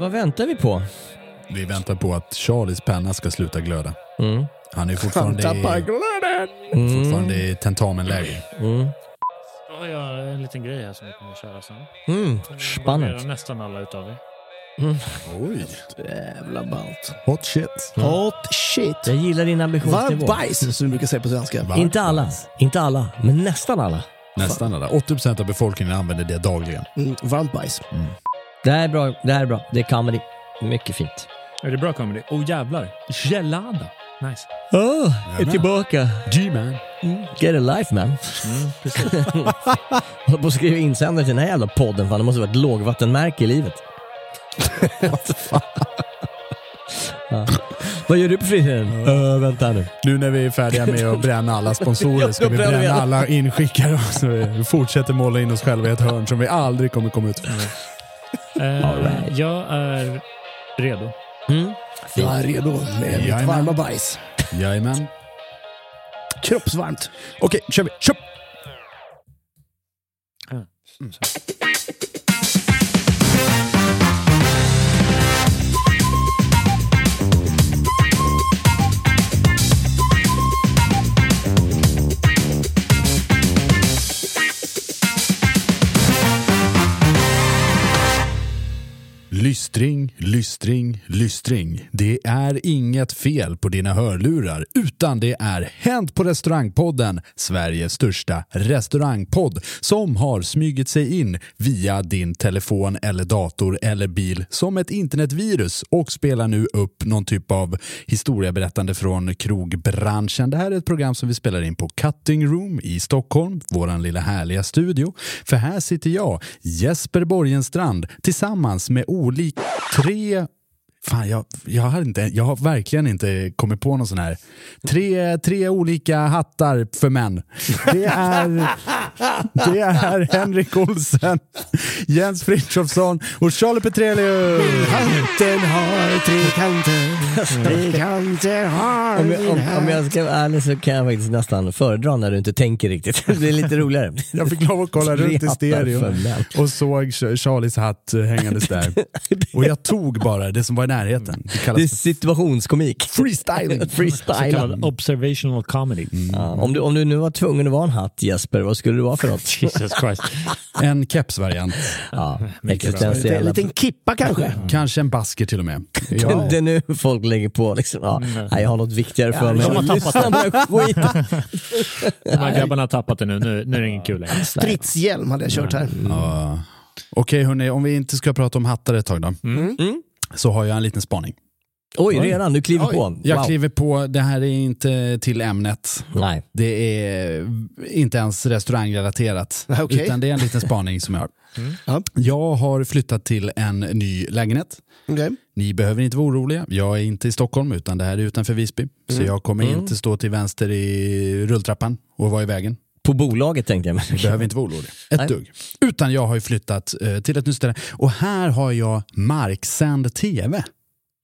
Vad väntar vi på? Vi väntar på att Charlies penna ska sluta glöda. Mm. Han är fortfarande tappar i, glöden! fortfarande i tentamenläge. Mm. Ja, jag har en liten grej här som vi kommer att köra sen. Mm. Spännande. nästan alla utav er. Oj, Jävla ballt. hot shit. Hot shit. Jag gillar din ambitionsnivå. Varmt bajs som du brukar säga på svenska. Inte alla, inte alla, men nästan alla. Nästan alla. 80% av befolkningen använder det dagligen. Mm, varmt bajs. Det här är bra, det här är bra. Det är comedy. Mycket fint. Är det bra comedy? Oh jävlar! Gelada! Nice. Åh, är tillbaka. G-man. Get a life man. Mm, precis. Håller på att skriva insändare till den här jävla podden, fan det måste vara ett lågvattenmärke i livet. ja. Vad gör du på fritiden? Uh, vänta nu. Nu när vi är färdiga med att bränna alla sponsorer ska vi bränna alla. inskickare. Så vi fortsätter måla in oss själva i ett hörn som vi aldrig kommer komma ut från. Eh, right. Jag är redo. Mm. Jag är redo med mitt Jajamän. varma bajs. Jajamän. Kroppsvarmt. Okej, kör vi. Kör! Lystring, lystring, lystring. Det är inget fel på dina hörlurar, utan det är Hänt på restaurangpodden, Sveriges största restaurangpodd, som har smugit sig in via din telefon eller dator eller bil som ett internetvirus och spelar nu upp någon typ av historieberättande från krogbranschen. Det här är ett program som vi spelar in på Cutting Room i Stockholm, våran lilla härliga studio. För här sitter jag, Jesper Borgenstrand, tillsammans med olika tre Fan, jag, jag, har inte, jag har verkligen inte kommit på någon sån här. Tre, tre olika hattar för män. Det är Det är Henrik Olsen, Jens Frithiofsson och Charlie Petrelius. Hatten har tre kanter, tre kanter har Om jag, om, om jag ska vara ärlig så kan jag faktiskt nästan föredra när du inte tänker riktigt. Det blir lite roligare. Jag fick lov att kolla Tre runt i hattar stereo för män. och såg Ch- Charlies hatt hängandes där. Och jag tog bara det som var närheten. Det Det är situationskomik. freestyling. Så Freestyle. kallad observational comedy. Ja, om, du, om du nu var tvungen att vara en hatt Jesper, vad skulle du vara för något? Jesus Christ. En kepsvariant. Ja, En liten kippa kanske. Kanske en basker till och med. Det, det är nu folk lägger på liksom, ja, nej, jag har något viktigare för mig. de har tappat den. De här grabbarna har tappat det nu. Nu, nu är det ingen kul längre. Stridshjälm hade jag kört här. Ja. Okej hörni, om vi inte ska prata om hattar ett tag då. Mm. Så har jag en liten spaning. Oj, redan? Du kliver Oj. på? Jag Wow. kliver på, det här är inte till ämnet. Nej. Det är inte ens restaurangrelaterat. Okej. Utan det är en liten spaning som jag har. Ja. Jag har flyttat till en ny lägenhet. Okej. Ni behöver inte vara oroliga. Jag är inte i Stockholm utan det här är utanför Visby. Så jag kommer inte stå till vänster i rulltrappan och vara i vägen. På bolaget tänkte jag. Men... Du behöver inte vara orolig. Ett Nej. dugg. Utan jag har ju flyttat eh, till ett nytt ställe. Och här har jag marksänd tv.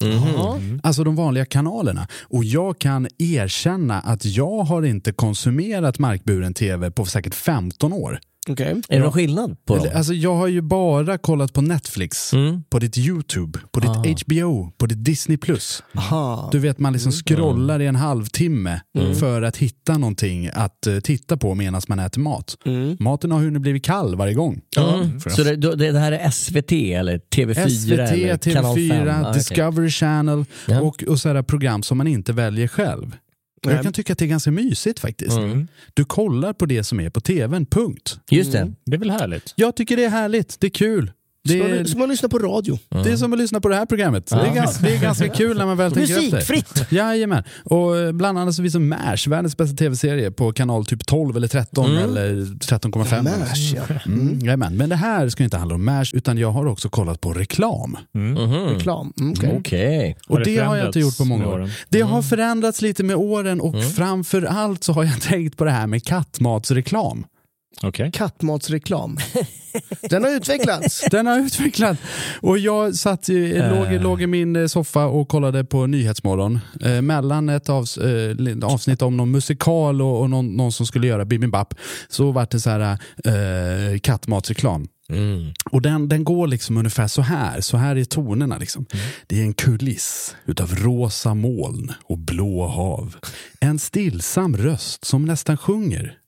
Mhm. Alltså de vanliga kanalerna. Och jag kan erkänna att jag har inte konsumerat markburen tv på säkert 15 år. Okej. Är det någon skillnad på dem? Alltså jag har ju bara kollat på Netflix, Mm. på ditt YouTube, på ditt Ah. HBO, på ditt Disney+. Aha. Du vet man liksom Mm. scrollar i en halvtimme för att hitta någonting att eh, titta på medan man äter mat. Mm. Maten har hunnit blivit kall varje gång. För Så det, det, här är SVT eller TV4? SVT, eller Kanal 5? TV4, Ah, okej. Discovery Channel och, och så program som man inte väljer själv. Jag kan tycka att det är ganska mysigt faktiskt. Mm. Du kollar på det som är på tvn, punkt. Just det. Det är väl härligt? Jag tycker det är härligt, det är kul. Det är, Som man lyssnar på radio. det är som att lyssna på det här programmet. Det, är ganska, det är ganska kul när man väl tänker efter. Musikfritt. Jajamän. Och eh, bland annat så det MASH, världens bästa tv-serie på kanal typ 12 eller 13 eller 13,5. MASH, ja. Mm, jajamän. Men det här ska inte handla om MASH utan jag har också kollat på reklam. Reklam. Mm, okej. Okej. Och Har det, det har jag inte gjort på förändrats många år. Det har förändrats lite med åren och framför allt så har jag tänkt på det här med kattmatsreklam. Okej. Kattmatsreklam. Den har utvecklats. Den har utvecklats. Och jag satt i, låg, låg i min eh, soffa och kollade på Nyhetsmorgon. Eh, mellan ett avs, eh, avsnitt om någon musikal och, och någon, någon som skulle göra bibimbap så var det så här eh, kattmatsreklam. Och den, den går liksom ungefär så här. Så här är tonerna. Liksom. Det är en kuliss utav rosa moln och blå hav. En stillsam röst som nästan sjunger.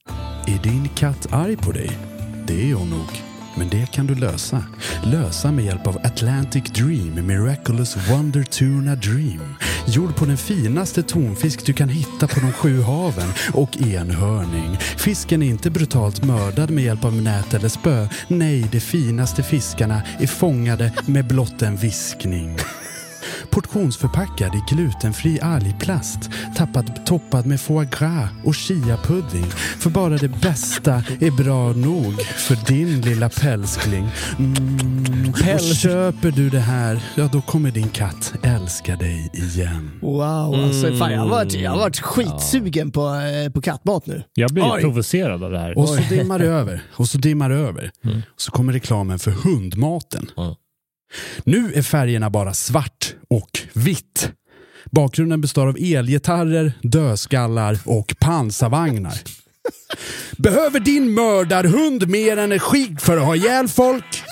Är din katt arg på dig? Det är hon nog. Men det kan du lösa. Lösa med hjälp av Atlantic Dream Miraculous Wonder Tuna Dream. Gjord på den finaste tonfisk du kan hitta på de sju haven och enhörning. Fisken är inte brutalt mördad med hjälp av nät eller spö. Nej, de finaste fiskarna är fångade med blott en viskning. Portionsförpackad i glutenfri algplast. Tappad, toppad med foie gras och chiapudding. För bara det bästa är bra nog för din lilla pälskling. Mm. Och köper du det här, ja då kommer din katt älska dig igen. Wow, alltså, fan, jag har varit, jag har varit skitsugen på, eh, på kattmat nu. Jag blir Oj. provocerad av det här. Och så dimmar det över. Och så dimmar det över. Så kommer reklamen för hundmaten. Nu är färgerna bara svart och vitt. Bakgrunden består av elgitarrer, dödskallar och pansarvagnar. Behöver din mördarhund mer energi för att ha ihjäl folk?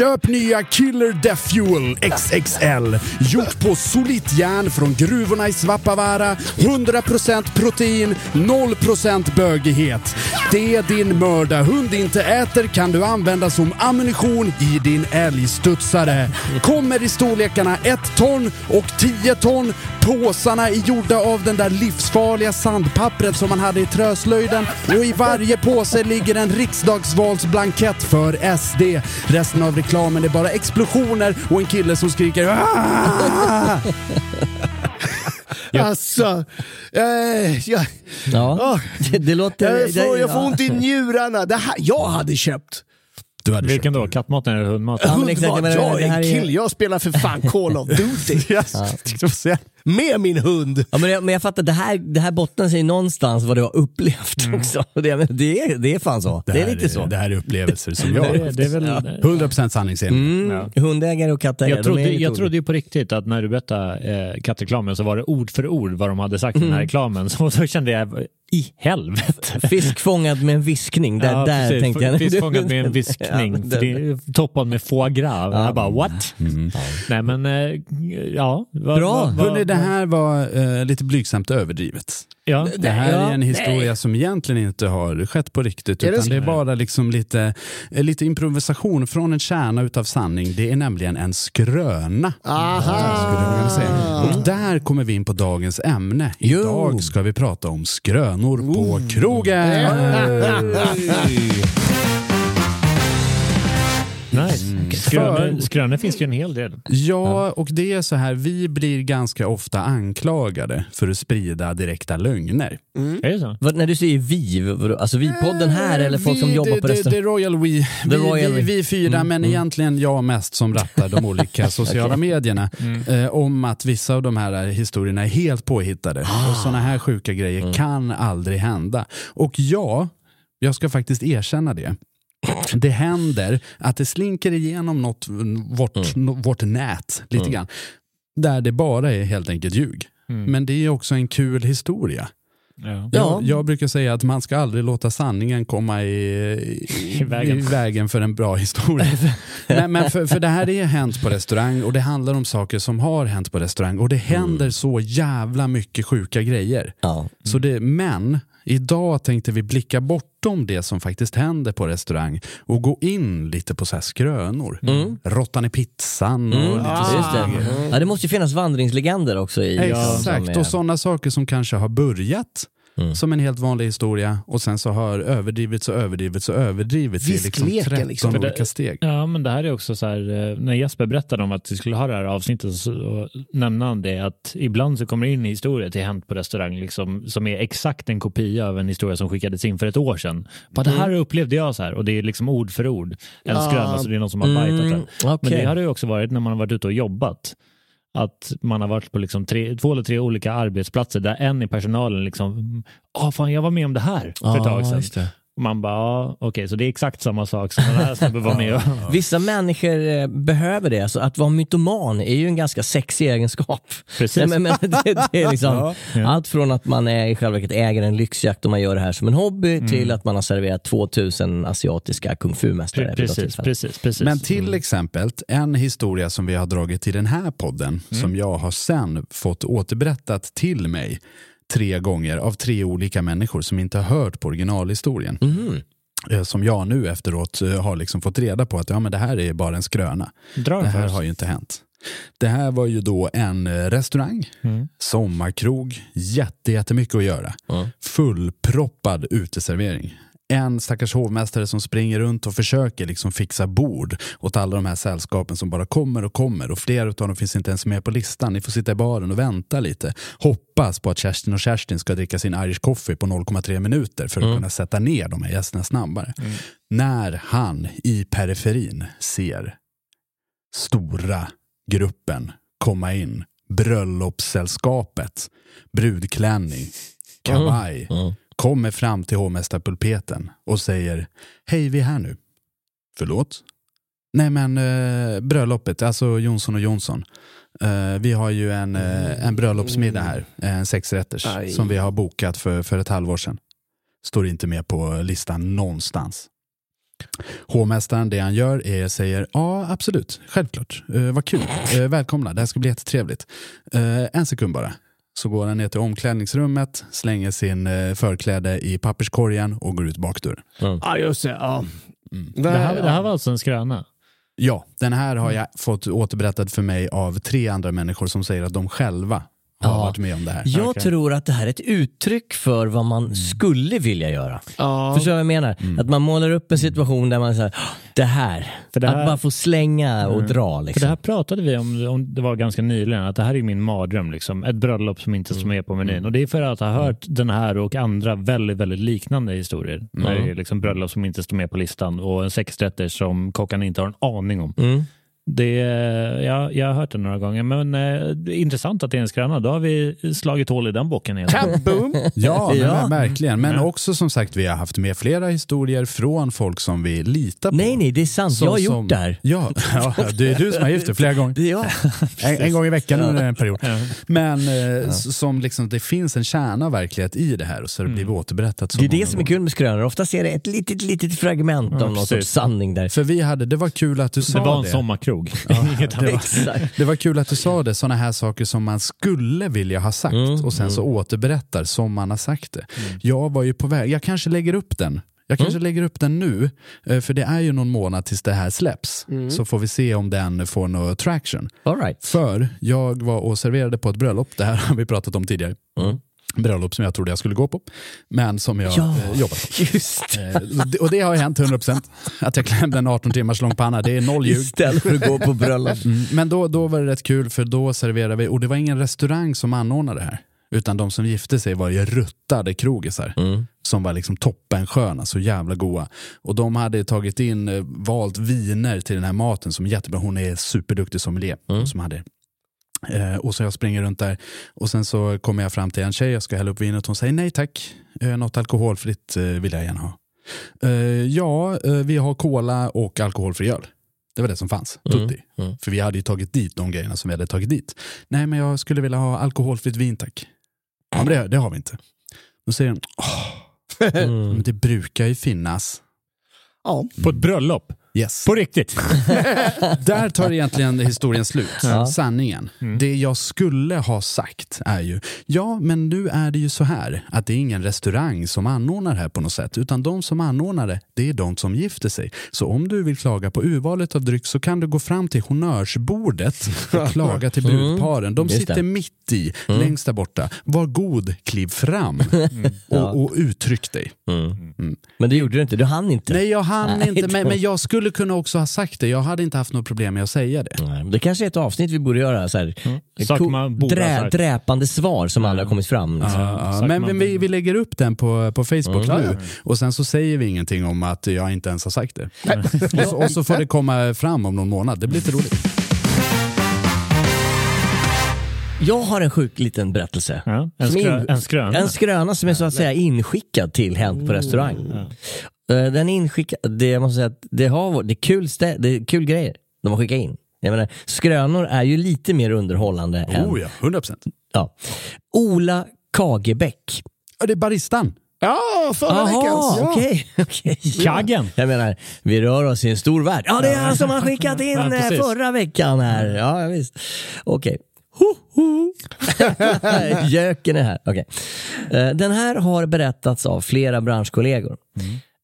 Köp nya Killer Death Fuel XXL. Gjort på solitt järn från gruvorna i Svappavaara. 100% protein, 0% bögighet. Det din mördarhund inte äter kan du använda som ammunition i din älgstudsare. Kommer i storlekarna 1 ton och 10 ton. Påsarna är gjorda av den där livsfarliga sandpappret som man hade i Tröslöjden och i varje påse ligger en riksdagsvalsblankett för SD. Resten av reklamen är bara explosioner och en kille som skriker "Ah!" Alltså, eh, jag, Ja, Åh. det, det låter... jag, får, jag får ja. ont i njurarna. Det här, jag hade köpt. Du hade Vilken då? Kattmaten eller hundmaten? Ja, men exakt, Hundmat, jag menar, jag det är en är- kill, jag spelar för fan Call of Duty. Jag säga, med min hund. Ja, men, jag, men jag fattar, det här, det här bottnar sig någonstans vad du har upplevt också. Det, det, är, det är fan så. Det, här är lite så. Det här är upplevelser som jag Det, har är- det är väl... 100% sanningsenlig. Mm, Hundägare och kattägare, Jag de trodde, är jag trodde ju på riktigt att när du berättade eh, kattreklamen så var det ord för ord vad de hade sagt i den här reklamen. Så då kände jag, i helvete. Fisk fångad med en viskning, där, Ja, där precis. tänkte jag. Fisk fångad med en viskning. Ja, det är toppad med foie gras. Jag bara, what? Nej men, eh, ja. Vad, Bra. Vad, Hörrni, det här var eh, lite blygsamt överdrivet. ja. Det här Ja, är en historia som egentligen inte har skett på riktigt. Är det utan så? det är bara liksom lite, eh, lite improvisation från en kärna utav sanning. Det är nämligen en skröna. Aha. Och där kommer vi in på dagens ämne. Jo. Idag ska vi prata om skrönor på krogen. Nice. Mm. Skrönor, skrönor finns ju en hel del. Ja, och det är så här, vi blir ganska ofta anklagade för att sprida direkta lögner. Är det så? Vad, när du säger vi, alltså vi-podden här eller folk som Vi- jobbar det, på det, restaurang? det Royal We. The vi, Royal vi, We. vi fyra, men egentligen jag mest som rattar de olika sociala medierna. Eh, om att vissa av de här historierna är helt påhittade. Och sådana här sjuka grejer kan aldrig hända. Och ja, jag ska faktiskt erkänna det. Det händer att det slinker igenom något, vårt, nå- vårt nät lite grann. Där det bara är helt enkelt ljug. Men det är också en kul historia. Ja. Ja. Jag, jag brukar säga att man ska aldrig låta sanningen komma i, i, I vägen. i vägen för en bra historia. Nej, men för, för det här är hänt på restaurang och det handlar om saker som har hänt på restaurang och det händer så jävla mycket sjuka grejer. Ja. Så det, men idag tänkte vi blicka bortom det som faktiskt händer på restaurang och gå in lite på så här skrönor. Råttan i pizzan och lite Ja, så. just det. Ja, det måste ju finnas vandringslegender också i Exakt, som är- och sådana saker som kanske har börjat som en helt vanlig historia och sen så har överdrivits och överdrivits och överdrivits i liksom Viskleken, 13 liksom. olika steg. Ja, men det här är också så här, eh, när Jesper berättade om att vi skulle ha det här avsnittet så nämnde han det att ibland så kommer det in historier till Hänt på restaurang liksom, som är exakt en kopia av en historia som skickades in för ett år sedan. Bara, det här upplevde jag så här och det är liksom ord för ord. En Ja. skröna, så det är någon som har bajtat den. Mm, okej. Men det har det ju också varit när man har varit ute och jobbat. Att man har varit på liksom tre, två eller tre olika arbetsplatser där en i personalen liksom, ja fan jag var med om det här för ett tag Ja, sedan. Och man bara, ja, okej så det är exakt samma sak som den här snubben var med om. Vissa människor eh, behöver det. Alltså, att vara mytoman är ju en ganska sexig egenskap. Precis. Men, men, det, det är liksom, Allt från att man är i själva verket äger en lyxjakt och man gör det här som en hobby till att man har serverat 2000 asiatiska kung fu-mästare. Precis, precis, precis. Men till exempel en historia som vi har dragit i den här podden som jag har sen fått återberättat till mig tre gånger av tre olika människor som inte har hört på originalhistorien. Eh, Som jag nu efteråt eh, har liksom fått reda på att ja, men det här är bara en skröna. Dra Det här oss. har ju inte hänt. Det här var ju då en eh, restaurang, sommarkrog, jätte, jättemycket att göra. Fullproppad uteservering. En stackars hovmästare som springer runt och försöker liksom fixa bord åt alla de här sällskapen som bara kommer och kommer och flera av dem finns inte ens med på listan. Ni får sitta i baren och vänta lite. Hoppas på att Kerstin och Kerstin ska dricka sin Irish coffee på 0,3 minuter för att kunna sätta ner de här gästerna snabbare. När han i periferin ser stora gruppen komma in. Bröllopssällskapet, brudklänning, kavaj, kommer fram till hovmästarpulpeten och säger Hej, vi är här nu. Förlåt? Nej men eh, bröllopet, alltså Jonsson och Jonsson. Eh, vi har ju en, eh, en bröllopsmiddag här, en sexrätters, Aj. som vi har bokat för, för ett halvår sedan. Står inte med på listan någonstans. Hovmästaren, det han gör är säger ja absolut, självklart, eh, vad kul, eh, välkomna, det här ska bli jättetrevligt. Eh, en sekund bara. Så går han ner till omklädningsrummet, slänger sin eh, förkläde i papperskorgen och går ut bakdörren. Ja, just det. Ja. Det här, det här var alltså en skröna? Ja, den här har jag fått återberättad för mig av tre andra människor som säger att de själva har Ja. varit med om det här. Jag Okej. tror att det här är ett uttryck för vad man Mm. skulle vilja göra. Ja. Förstår du vad jag menar? Att man målar upp en situation där man säger det här, För det här- att bara få slänga och dra. För Liksom. det här pratade vi om, om det var ganska nyligen, att det här är min mardröm. Liksom. Ett bröllop som inte står med på menyn. Och det är för att ha hört den här och andra väldigt, väldigt liknande historier. När det är liksom bröllop som inte står med på listan och en sexrätter som kockarna inte har en aning om. Mm. Det, ja, jag har hört det några gånger, men eh, intressant att det är en skröna. Då har vi slagit hål i den bocken igen. Kaboom! Ja, men, Ja. verkligen. Men Ja. också som sagt, vi har haft med flera historier från folk som vi litar på. Nej, nej, det är sant. Som- jag har gjort som- det här. Ja, ja, det är du som har gjort det flera gånger. Ja. En, en gång i veckan under en period. Men eh, s- som liksom, det finns en kärna av verklighet i det här och så har det blivit återberättat så Det är det som är kul med skrönor. Oftast är det ett litet, litet fragment av någon precis. sorts sanning där. För vi hade, det var kul att du sa Det var en det. sommarkrog. Inget det, var, det var kul att du sa det, sådana här saker som man skulle vilja ha sagt Mm, och sen så återberättar som man har sagt det. Jag var ju på väg, jag kanske lägger upp den. Jag kanske lägger upp den nu, eh, för det är ju någon månad tills det här släpps. Så får vi se om den får någon traction. All right. För jag var och serverade på ett bröllop, det här har vi pratat om tidigare. Mm. Bröllop som jag trodde jag skulle gå på, men som jag Ja. eh, på. Just Eh, och det- har hänt 100%. Att jag klämde en 18 timmars lång panna, det är noll ljug. Istället för att gå på bröllop. Mm, men då, då var det rätt kul för då serverade vi, och det var ingen restaurang som anordnade det här. Utan de som gifte sig var ju ruttade krogisar. Mm. Som var liksom toppensköna, så jävla goa. Och de hade tagit in, eh, valt viner till den här maten som är jättebra. Hon är superduktig sommelier. Mm. Som hade. Eh, och så jag springer runt där och sen så kommer jag fram till en tjej, jag ska hälla upp vinet. Hon säger nej tack, eh, något alkoholfritt eh, vill jag gärna ha. Eh, ja, eh, vi har cola och alkoholfri öl. Det var det som fanns, Mm, tutti. mm. För vi hade ju tagit dit de grejerna som vi hade tagit dit. Nej, men jag skulle vilja ha alkoholfritt vin tack. Ja, men det, det har vi inte. Då säger hon, "Åh, Mm. men det brukar ju finnas. Ja. På ett bröllop. Yes. På riktigt. Där tar egentligen historien slut. Ja. Sanningen. Mm. Det jag skulle ha sagt är ju, ja men nu är det ju så här att det är ingen restaurang som anordnar det här på något sätt, utan de som anordnar det, det är de som gifter sig. Så om du vill klaga på urvalet av dryck så kan du gå fram till honnörsbordet och klaga till brudparen. De sitter mitt i, längst där borta. Var god, kliv fram och, och uttryck dig. Mm. Men det gjorde du inte, du hann inte. Nej, jag hann Nej, inte, men, men jag skulle kunna också ha sagt det. Jag hade inte haft något problem med att säga det. Nej, Det kanske är ett avsnitt vi borde göra. Så här, Saker ko- man borde ha drä, dräpande svar som aldrig har kommit fram. Liksom. Ja, Sagt men vi, vi lägger upp den på, på Facebook Mm. nu och sen så säger vi ingenting om att jag inte ens har sagt det. och, så, och så får det komma fram om någon månad. Det blir lite roligt. Jag har en sjuk liten berättelse. Ja, en, skrö, in- en skröna. En skröna som är så att säga inskickad till Hänt på restaurang. Eh, Den är inskickad, det, jag måste säga att det, har, det, är kul stä, det är kul grejer de har skickat in. Jag menar, skrönor är ju lite mer underhållande än... Oh ja, 100 procent. Ja. Ola Kagebäck. Ja, det är baristan. Ja, förra veckans. Jaha, Ja. okej. okej. Kaggen. Jag menar, vi rör oss i en stor värld. Ja, det är han som har skickat in Ja, eh, förra veckan här. Ja, ja, visst. Okej. Göken är här. Okej. Eh, Den här har berättats av flera branschkollegor.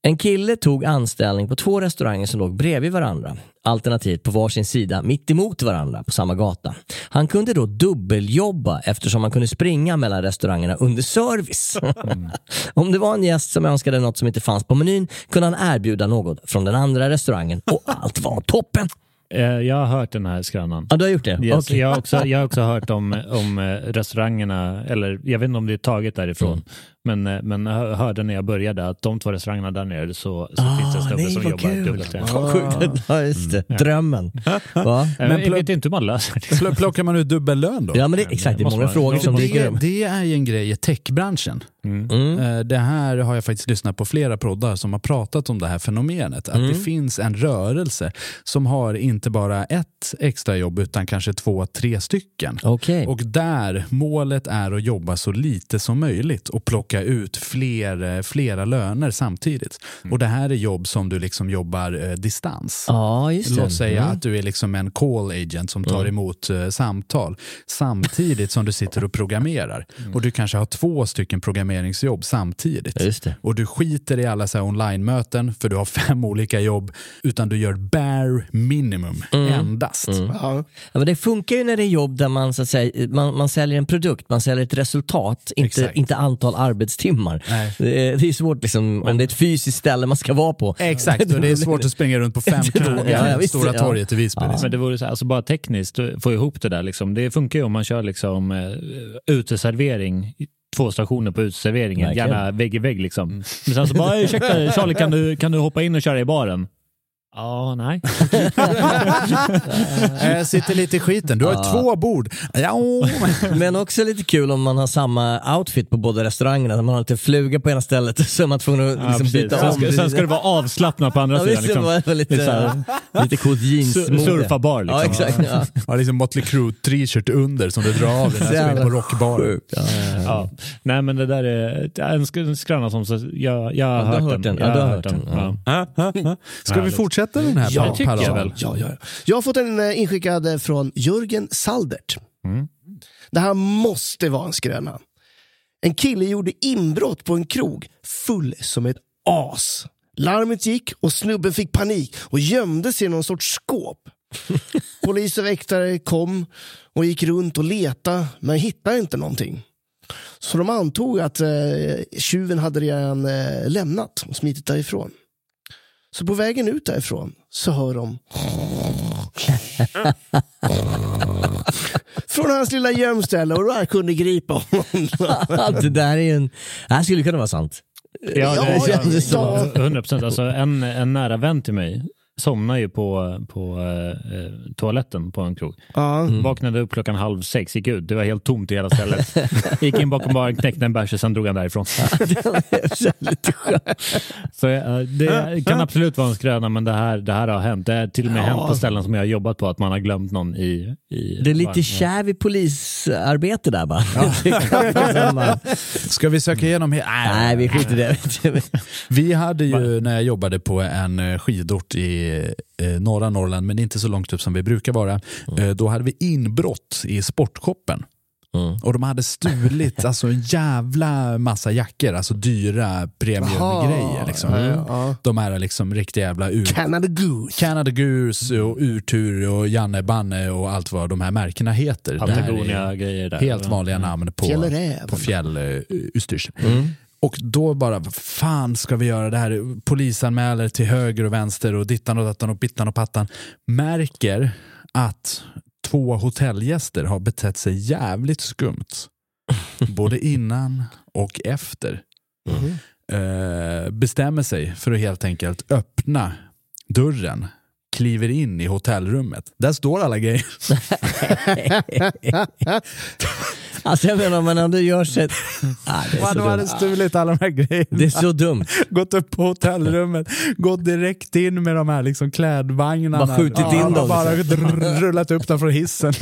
En kille tog anställning på två restauranger som låg bredvid varandra. Alternativt på varsin sida mitt emot varandra på samma gata. Han kunde då dubbeljobba eftersom han kunde springa mellan restaurangerna under service. Om det var en gäst som önskade något som inte fanns på menyn kunde han erbjuda något från den andra restaurangen och allt var toppen. Eh, Jag har hört den här skrönan. Ja, du har gjort det? Yes, Okej. jag, har också, jag har också hört om, om eh, restaurangerna, eller jag vet inte om det är taget därifrån, Mm. Men, eh, men jag hörde när jag började att de två restaurangerna där nere så, så Ah, finns det en snubbe nej, som jobbar kul. dubbelt. Sjukt. Ja, just det. Drömmen. Va? Men Men jag vet inte hur man löser det. Pl- Plockar man ut dubbellön då? Ja, men det, exakt. Det är många frågor som dyker upp. Det, är ju en grej i techbranschen. Mm. Eh, Det här har jag faktiskt lyssnat på flera poddar som har pratat om det här fenomenet. Att Mm. det finns en rörelse som har inte bara ett extrajobb utan kanske två, tre stycken. Okej. Och där målet är att jobba så lite som möjligt och plocka ut fler, eh, flera löner samtidigt. Och det här är jobb som du liksom jobbar eh, distans. Ja, just det. Låt säga Mm. att du är liksom en call agent som tar emot eh, samtal samtidigt som du sitter och programmerar. Och du kanske har två stycken programmeringsjobb samtidigt. Just det. Och du skiter i alla så online-möten för du har fem olika jobb utan du gör bare minimum endast. Ja. Ja, men det funkar ju när det är jobb där man, så att säga, man, man säljer en produkt, man säljer ett resultat, inte, Exakt. inte antal arbetstimmar. Nej. Det är, det är svårt liksom, om det är ett fysiskt ställe man ska vara på. Exakt, och det är svårt att springa runt på fem krogar Ja, ja, Stora ja. torget i Visby. Ja. Liksom. Men det vore så här, alltså bara tekniskt få ihop det där. Liksom. Det funkar ju om man kör liksom, eh, uteservering, två stationer på uteserveringen, gärna vägg i vägg. Liksom. Men sen så bara, ursäkta Charlie, kan du, kan du hoppa in och köra i baren? Ja, nej. Eh, sitter lite i skiten. Du har ju två bord. Ja, Men också lite kul om man har samma outfit på båda restaurangerna. Man har lite fluga på ena stället så är man tvungen att Ja, liksom precis. byta sen, om. ska, sen ska det vara avslappnat på andra Ja, sidan. visst, det var Liksom. lite, är här- lite coolt jeansmode. surfarbar, liksom. Ja, exakt. Ja. har liksom Motley Crue t-shirt under som du drar av dig när du in på rockbar. Ja, ja, ja. Ja. Nej men det där är är en sk- en skröna som så, jag, jag har Ja, du hört hört den. den. Ja, Jag du har hört den. Ja. Ska vi Härligt. Fortsätta den här Ja, tycker jag väl. Ja, ja. Jag har fått en eh, inskickad eh, från Jörgen Saldert. Det här måste vara en skröna. En kille gjorde inbrott på en krog full som ett as. Larmet gick och snubben fick panik och gömde sig i någon sorts skåp. Polis och väktare kom och gick runt och letade men hittade inte någonting. Så de antog att eh, tjuven hade redan eh, lämnat och smitit därifrån. Så på vägen ut därifrån så hör de från hans lilla gömställe och där kunde gripa honom. det där är en... Det här skulle kunna vara sant. Ja, det ja, känns ja. som 100 procent. Alltså, en, en nära vän till mig somnade ju på, på eh, toaletten på en krog. Ja. Vaknade upp klockan halv sex, gick ut. Det var helt tomt i hela stället. gick in bakom baren, knäckte en bärs och sen drog han därifrån. Lite. Så eh, det kan absolut vara en skröna, men det här, det här har hänt. Det har till och med hänt på ställen som jag har jobbat på, att man har glömt någon i... i Det är lite kärv i polisarbete där bara. Ska vi söka igenom he- Nej, vi skiter i det. Vi hade ju när jag jobbade på en eh, skidort i eh, norra Norrland, men inte så långt upp som vi brukar vara. Eh, då hade vi inbrott i sportshoppen. Mm. Och de hade stulit alltså, en jävla massa jackor, alltså dyra premiumgrejer. Liksom. Ja, ja. De här liksom riktiga jävla ur... Canada Goose. Canada Goose och Urtur och Janne Banne och allt vad de här märkena heter. Patagonia-grejer där. Helt vanliga namn på, Fjällräven. på fjällutstyrsel. Och då bara, vad fan ska vi göra det här? Polisanmäler till höger och vänster och dittan och dattan och bittan och pattan. Märker att två hotellgäster har betett sig jävligt skumt. Både innan och efter. Eh, bestämmer sig för att helt enkelt öppna dörren kliver in i hotellrummet. Där står alla grejer. Alltså jag menar om man ändå gör sig... Ah, Man hade stulit alla de här grejerna. det är så dumt. gått upp på hotellrummet, gått direkt in med de här liksom klädvagnarna. Bara skjutit in ja, dem. Bara rullat upp dem från hissen.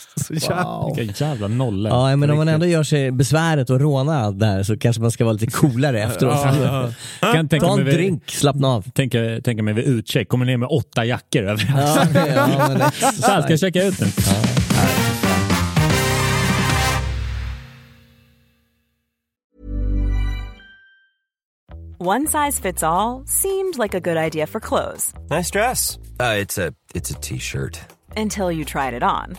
Så jävla... Wow. Vilka jävla nollor. Ja, men om man ändå gör sig besväret att råna allt det här så kanske man ska vara lite coolare efteråt. Kan tänka Ta mig en vid- drink, slappna av. Tänka, tänka mig vid utcheck, kommer ner med åtta jackor överallt. Ja, ja, Så här, ska jag checka ut den? One size fits all seemed like a good idea for clothes Nice dress. Uh, it's a it's a t-shirt. until you tried it on.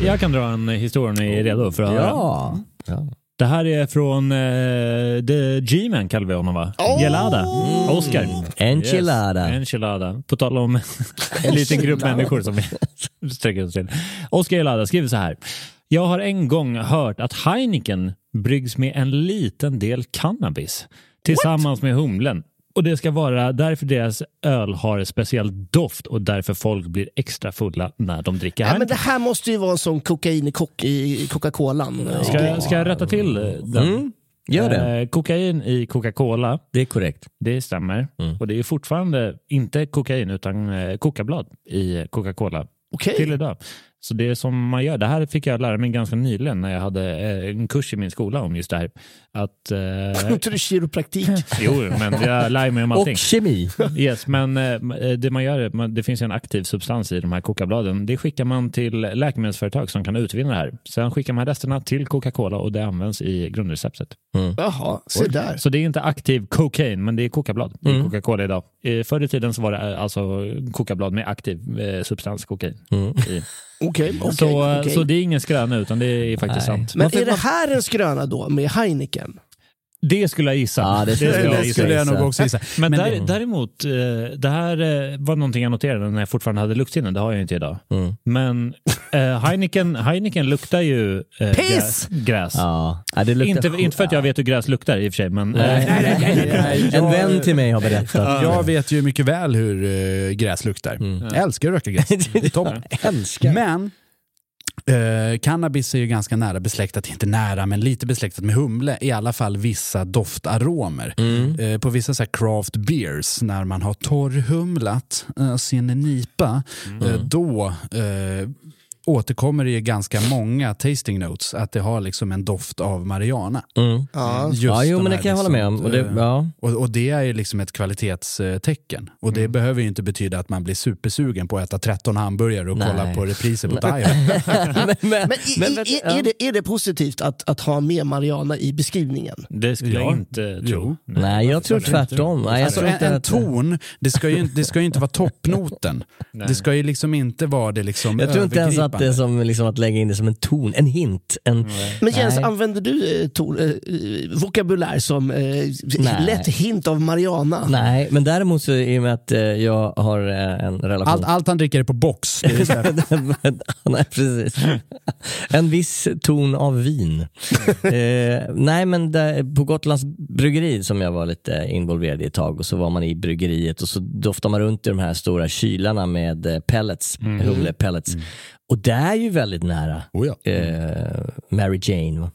Jag kan dra en historia om ni är redo för att höra. Ja. ja. Det här är från uh, The G-Man kallar vi honom va? Gelada. Oscar. Enchilada. Yes. Enchilada. På tal om en liten grupp människor som vi sträcker oss till. Oscar Gelada skriver så här. Jag har en gång hört att Heineken bryggs med en liten del cannabis tillsammans med humlen. Och det ska vara därför deras öl har en speciell doft och därför folk blir extra fulla när de dricker Ja, men det här måste ju vara en sån kokain i, kock, i Coca-Colan. Ska, jag- ska jag rätta till eh, den? Mm, gör det. Eh, kokain i Coca-Cola, Det är korrekt. det stämmer. Mm. Och det är fortfarande inte kokain utan eh, kokablad i Coca-Cola Okej. till idag. Så det som man gör. Det här fick jag lära mig ganska nyligen när jag hade eh, en kurs i min skola om just det här. Att, eh, Inte du kiropraktik? jo, men jag lär mig om allting. Och kemi. Yes, men eh, det man gör, det finns en aktiv substans i de här kokabladen. Det skickar man till läkemedelsföretag som kan utvinna det här. Sen skickar man resterna till Coca-Cola och det används i grundreceptet. Jaha, se där. Så det är inte aktiv cocaine, men det är kokablad i Mm. Coca-Cola idag. Eh, Förr i tiden så var det alltså kokablad med aktiv substans kokain. Mm. i. Okej, okej, så, eh, okej. så det är ingen skröna utan det är faktiskt Nej. sant. Men är det här en skröna då med Heineken? Det skulle jag gissa. Ja, det skulle jag jag gissa. skulle jag nog också gissa. Men, Men där, det- däremot, eh, det här eh, var någonting jag noterade när jag fortfarande hade luktsinne. Det har jag inte idag. Mm. Men eh, Heineken, Heineken luktar ju eh, Piss! gräs. gräs. Ja. Ja, det luktar Inte, inte för att jag vet hur gräs luktar i och för sig, men Nej, eh, nej. En Jag- vän till mig har berättat. Jag vet ju mycket väl hur gräs luktar. Jag älskar att röka gräs. Det är toppen. Älskar. Men eh, cannabis är ju ganska nära besläktat, inte nära, men lite besläktat med humle. I alla fall vissa doftaromer. Eh, på vissa så craft beers, när man har torrhumlat uh, sin nipa, eh, då eh, återkommer det ju ganska många tasting notes, att det har liksom en doft av marijuana. Mm. Ja. Just Ja, jo, men det kan jag hålla med om. Och det, eh, ja. och, och det är ju liksom ett kvalitetstecken. Och det behöver ju inte betyda att man blir supersugen på att äta 13 hamburgare och Nej. kolla på repriser på Thailand. men, men, Men i, men, är, det, är det positivt att, att ha med Mariana i beskrivningen? det skulle Ja. jag inte tro. Nej, jag tror tvärtom. Nej, jag Alltså tror en, en ton, det ska, ju, det ska ju inte vara toppnoten. Nej. Det ska ju liksom inte vara det liksom Jag tror inte ens att övergripande. som liksom att lägga in det som en ton, en hint. En, Men Jens, Nej. använder du eh, ton, eh, vokabulär som eh, lätt hint av Mariana? Nej, men däremot så i och med att eh, jag har eh, en relation... Allt, allt han dricker är på box. Är nej, precis. En viss ton av vin. eh, nej, men där, på Gotlands bryggeri som jag var lite involverad i ett tag och så var man i bryggeriet och så doftar man runt i de här stora kylarna med eh, pellets, humlepellets. Och det är ju väldigt nära oh ja. eh, Mary Jane. Va?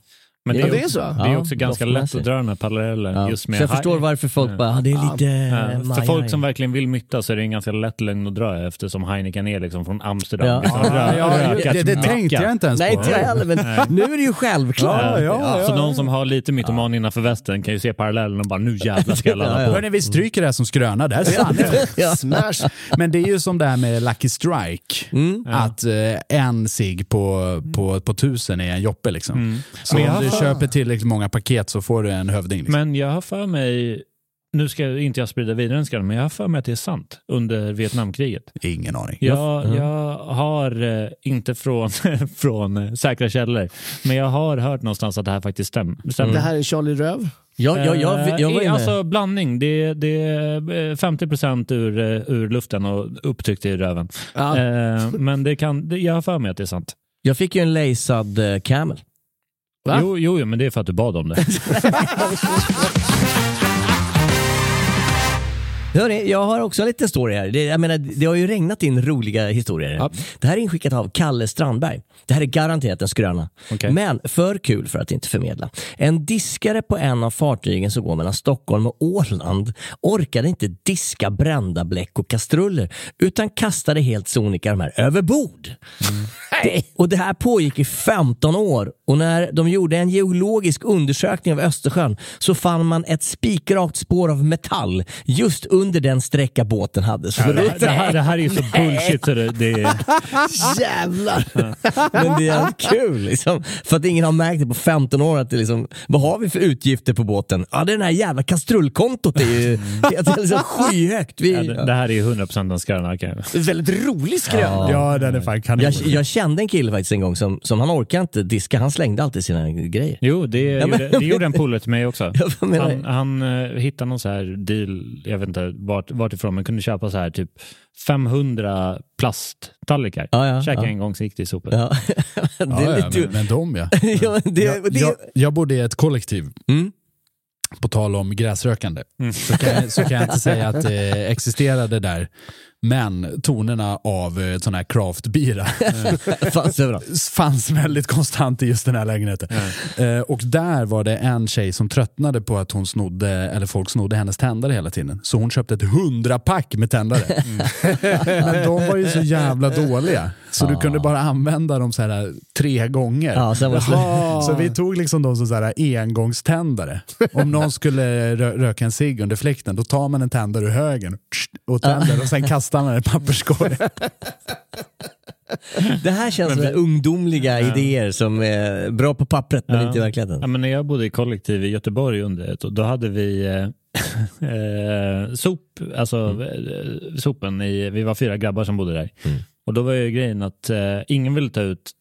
Men det Ja, är, det är också, så. det är Ja, också ganska lätt att dra den här parallellen. Ja. Just Så jag förstår varför folk Ja. bara, ah, det är lite Ja, eh, för folk i." som verkligen vill mytta så är det en ganska lätt lögn att dra eftersom Heineken är liksom från Amsterdam. Ja. Liksom, Ja, rö- ja, rökat det, det tänkte jag inte ens Nej, på. inte jag heller, men nu är det ju självklart. Ja, ja, ja. Så någon som har lite mytoman innanför västen kan ju se parallellen och bara nu jävlar ska jag ladda Ja, på. Hörni, vi stryker det här som skröna. Det här är sant. Ja. Smash! Men det är ju som det här med Lucky Strike. Mm. Att eh, en sig på, på, på tusen är en joppe. Liksom. Så Köper tillräckligt många paket så får du en hövding. Liksom. Men jag har för mig, nu ska inte jag sprida vidare en skräll, men jag har för mig att det är sant under Vietnamkriget. Ingen aning. Jag, jag har, eh, inte från, från eh, säkra källor, men jag har hört någonstans att det här faktiskt stäm, stämmer. Det här är Charlie Röv. Ja, ja, jag, jag var Eh, inne. Alltså blandning. Det, det är eh, 50% ur, eh, ur luften och upptryckt i röven. Ja. Men det kan, jag har för mig att det är sant. Jag fick ju en lejsad Camel. Va? Jo, jo, men det är för att du bad om det. Hörrni, jag har också en liten story här. Det, jag menar, det har ju regnat in roliga historier. Det här är inskickat av Kalle Strandberg. Det här är garanterat en skröna. Men för kul för att inte förmedla. En diskare på en av fartygen som går mellan Stockholm och Åland orkade inte diska brända bläck och kastruller utan kastade helt sonika de här över bord. Det, och det här pågick i 15 år och när de gjorde en geologisk undersökning av Östersjön så fann man ett spikrakt spår av metall just under den sträcka båten hade. Så Ja, det, här, det, här, det här är ju så bullshit så det, det är... Jävlar! Men det är kul liksom. För att ingen har märkt det på 15 år. Att det liksom, vad har vi för utgifter på båten? Ja, det är det här jävla kastrullkontot är ju det är liksom skyhögt. Vi, Ja, det, det här är ju 100% en skröna. Väldigt rolig skröna. Ja, den är fan kanon. jag, jag kände en kille faktiskt en gång som, som han orkade inte diska, han slängde alltid sina grejer. Jo, det, Ja, men- gjorde, det gjorde en polare till mig också. Han, han eh, hittade någon så här deal, jag vet inte vart, vart ifrån, men kunde köpa så här typ 500 plasttallrikar. Ja, ja, Käkade ja. en gång så gick det i sopor. Ja. det är ja, lite... men, men de ja. ja, det, jag, det, jag, jag bodde i ett kollektiv. Mm. På tal om gräsrökande. Så, kan jag, så kan jag inte säga att det existerade där. Men tonerna av eh, sån här craftbira fanns fanns väldigt konstant i just den här lägenheten. Eh, och där var det en tjej som tröttnade på att hon snodde, eller folk snodde hennes tändare hela tiden. Så hon köpte ett hundrapack med tändare. Men de var ju så jävla dåliga. Så du kunde bara använda dem så här tre gånger. Slut. Så vi tog liksom dem som så här engångständare. Om någon skulle rö röka en cigg under fläkten, då tar man en tändare ur högen och tänder och sen kastar den i papperskorgen. det här känns som ungdomliga idéer som är bra på pappret men Ja. inte i verkligheten. Ja, men när jag bodde i kollektiv i Göteborg under ett då hade vi eh, eh, sop, alltså Mm. eh, sopen i, vi var fyra grabbar som bodde där. Mm. Och då var ju grejen att eh, ingen ville ta ut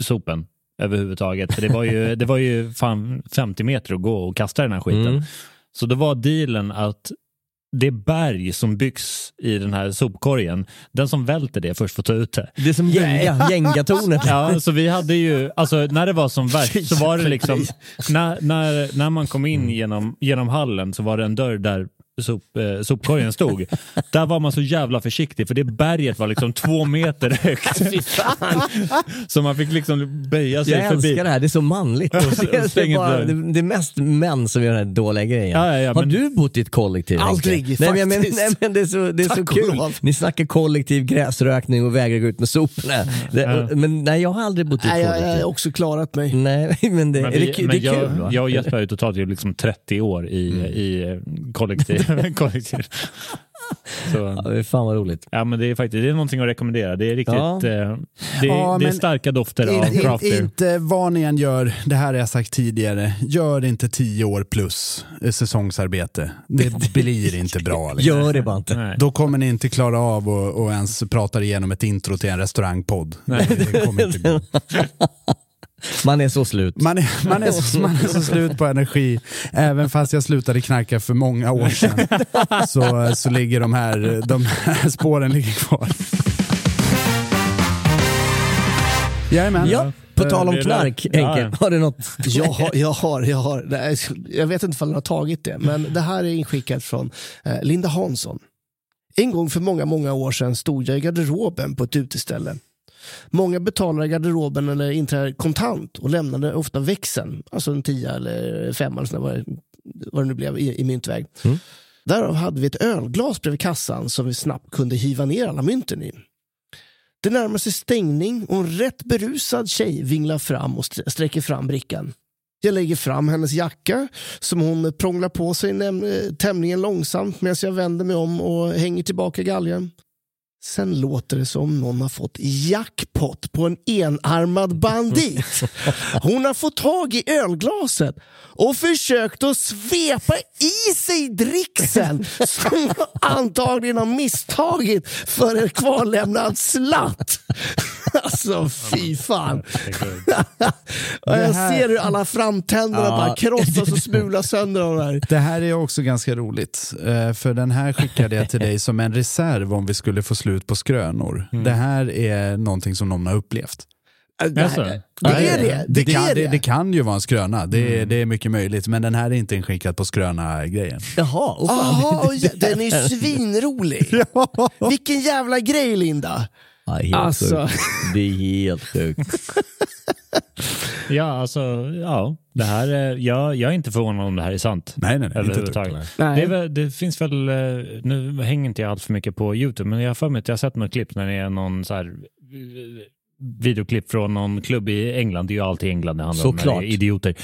sopen överhuvudtaget. För det var ju, det var ju fan 50 meter att gå och kasta den här skiten. Mm. Så då var dealen att det berg som byggs i den här sopkorgen, den som välter det först får ta ut det. Det är som gänga, gängatornet. Ja, så vi hade ju, alltså när det var som värst så var det liksom, när, när, när man kom in genom, genom hallen så var det en dörr där sop, eh, sopkorgen stod. Där var man så jävla försiktig för det berget var liksom två meter högt. Så man fick liksom böja sig Jag förbi. älskar det här, det är så manligt. Det, är bara, det, det är mest män som gör den här dåliga grejen. Ja, ja, ja, Har men- du bott i ett kollektiv? Aldrig, nej, men, jag faktiskt. nej, men det är så, det är så Tack kul. lov. Ni snackar kollektiv gräsrökning och vägrar gå ut med soporna. Det. Men nej, jag har aldrig bott i ett Nej, jag har kollektiv. också klarat mig. Nej, men det, Men är vi, det, kul- men det är jag, kul va? jag och Jesper har ju totalt liksom 30 år i, i eh, kollektiv. kollektiv. Så, Ja, det är fan vad roligt. ja, men det är faktiskt det är någonting att rekommendera. Det är riktigt, Ja. eh, det, Ja, det är starka dofter In, av craft in, inte vad ni än gör, det här har jag sagt tidigare, gör inte tio år plus eh, säsongsarbete. Det blir inte bra. Liksom. Gör det bara inte. Nej. Då kommer ni inte klara av att ens prata igenom ett intro till en restaurangpodd. Det kommer inte gå. Man är så slut. Man är, man, är så, man är så slut på energi. Även fast jag slutade knarka för många år sedan så, så ligger de här, de här spåren ligger kvar. Jajamän. Ja, på Eh, tal om knark. Henke. Ja. Har du något? Jag har, jag har, jag har. Jag vet inte om den har tagit det, men det här är inskickat från eh, Linda Hansson. En gång för många, många år sedan stod jag i garderoben på ett uteställe. Många betalar i garderoben eller inträder kontant och lämnade ofta växeln, alltså en tia eller femma eller vad, det- vad det nu blev i, i myntväg. Mm. Därav hade vi ett ölglas bredvid kassan som vi snabbt kunde hiva ner alla mynten i. Det närmar sig stängning och en rätt berusad tjej vinglar fram och st- sträcker fram brickan. Jag lägger fram hennes jacka som hon prånglar på sig tämligen långsamt medan jag vänder mig om och hänger tillbaka galgen. Sen låter det som någon har fått jackpot på en enarmad bandit. Hon har fått tag i ölglaset och försökt att svepa i sig dricksen som hon antagligen har misstagit för en kvarlämnad slatt. Alltså fy fan. Och jag här- ser hur alla framtänderna Ja. bara krossas och smulas sönder av det här. Det här är också ganska roligt. eh, För den här skickade jag till dig som en reserv om vi skulle få slut på skrönor. Det här är någonting som någon har upplevt. Det är det. Det, Det kan, är det. det. Det, kan ju vara en skröna, det, Mm. det är mycket möjligt. Men den här är inte inskickad på skröna-grejen. Jaha, oh, oj, den är ju svinrolig. Vilken jävla grej Linda. Ja, helt Alltså. sjukt. Det är helt sjukt. ja, alltså, ja. Det här, är- jag, jag är inte förvånad om det här är sant. Nej, nej, nej. Inte överhuvudtaget. Nej. Det, väl, det finns väl, eh, nu hänger inte jag allt för mycket på YouTube, men jag har för mig att jag har sett något klipp när det är någon så här eh, videoklipp från någon klubb i England. Det är ju alltid England det handlar om, när Såklart. det är idioter.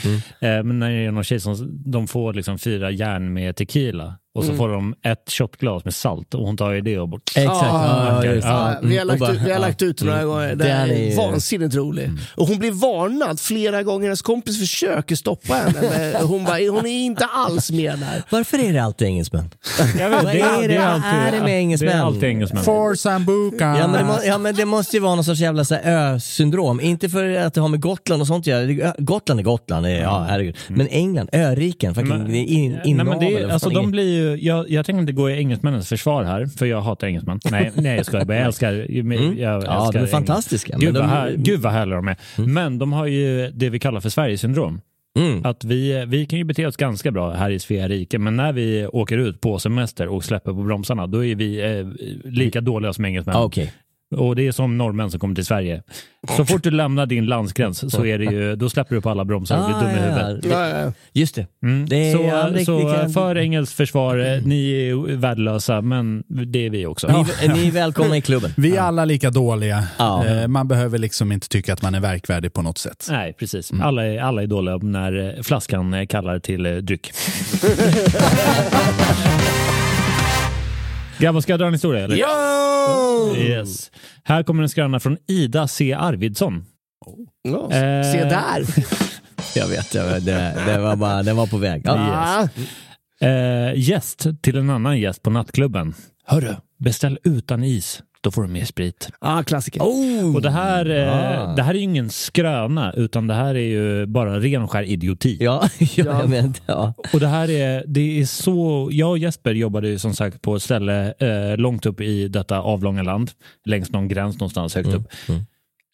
Eh, Men när det är någon tjej som de får liksom fyra järn med tequila och så får de ett shotglas med salt och hon tar ju det och bara... Exakt. Ja, Ja. Ja, vi har Mm, lagt, bara- ut, vi har lagt ut några gånger. Det är vansinnigt rolig. Och hon blir varnad flera gånger. Hennes kompis försöker stoppa henne. Men hon, bara, hon är inte alls med där. Varför är det alltid engelsmän? Jag vet, Vad är det- är det med engelsmän? Det är alltid engelsmän. For Sambuca! Ja men, det må, ja men det måste ju vara någon sorts jävla ö-syndrom. Inte för att det har med Gotland och sånt att göra. Gotland är Gotland, ja herregud. Men England, öriken, fucking Men- in, Nej, men det, alltså, de blir ju, jag, jag tänker inte gå i engelsmännens försvar här, för jag hatar engelsmän. Nej, nej jag skojar bara. Jag älskar, jag Mm. Ja, de är fantastiska. Gud, vad här, gud vad härliga de är. Men de har ju det vi kallar för Sverigesyndrom. Mm. Att vi, vi kan ju bete oss ganska bra här i Svea rike, men när vi åker ut på semester och släpper på bromsarna, då är vi eh, lika dåliga som engelsmän. Ah, Okej. Och det är som norrmän som kommer till Sverige. Så fort du lämnar din landsgräns så är det ju, då släpper du på alla bromsar och blir Ah, dum i ja, huvudet. ja. Ja, ja. Just det. Mm. Det är- så det- så det kan- för engelskt försvar, eh, ni är värdelösa, men det är vi också. Ni, ni är välkomna i klubben. Vi är alla lika dåliga. Ja. Eh, Man behöver liksom inte tycka att man är verkvärdig på något sätt. Nej, precis. Alla, är, alla är dåliga när eh, flaskan kallar till dryck. Grabbar, ska jag dra en historia? Eller? Ja! Yes. Här kommer en skröna från Ida C. Arvidsson. Ja, Eh. Se där. Jag vet, jag vet det, det var bara, den var på väg. Ah. Eh, gäst till en annan gäst på nattklubben. Hörru, beställ utan is. Då får du mer sprit. Ah, klassiker. Oh! Och det här, eh, Ah. det här är ju ingen skröna, utan det här är ju bara ren och skär idioti. Ja, ja, jag men, ja. Och det här är, det är så, jag och Jesper jobbade ju som sagt på ett ställe eh, långt upp i detta avlånga land, längs någon gräns någonstans högt upp. mm.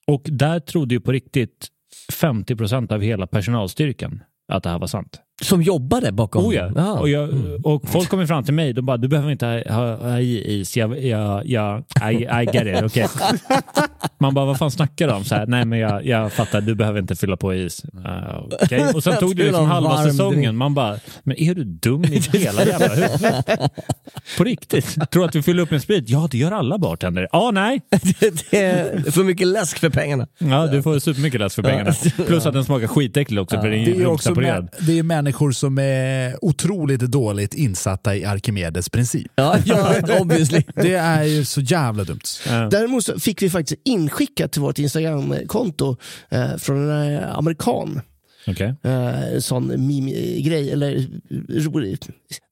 Och där trodde ju på riktigt 50 procent av hela personalstyrkan att det här var sant. Som jobbade bakom? Oh ja. Ja. Och, jag, och folk kommer fram till mig, de bara, du behöver inte ha, ha, is, jag, jag, jag, I, I get it, okej. Man bara, vad fan snackar du om? Så här, Nej men jag, jag fattar, du behöver inte fylla på is. Uh, okej. Och sen tog det liksom ha halva säsongen, man bara, men är du dum i hela jävla huvudet? På riktigt? Tror att vi fyller upp med sprit? Ja, det gör alla bartender. Ja, nej. det är för mycket läsk för pengarna. Ja, du får supermycket läsk för pengarna. Plus att den smakar skitäcklig också, för den Det är ju mä- det är människor som är otroligt dåligt insatta i Arkimedes princip. Ja, ja obviously. Det är ju så jävla dumt. Ja. Däremot så fick vi faktiskt inskickat till vårt Instagramkonto eh, från en eh, amerikan. Okej. Eh, en sån meme-grej. Eller, rolig.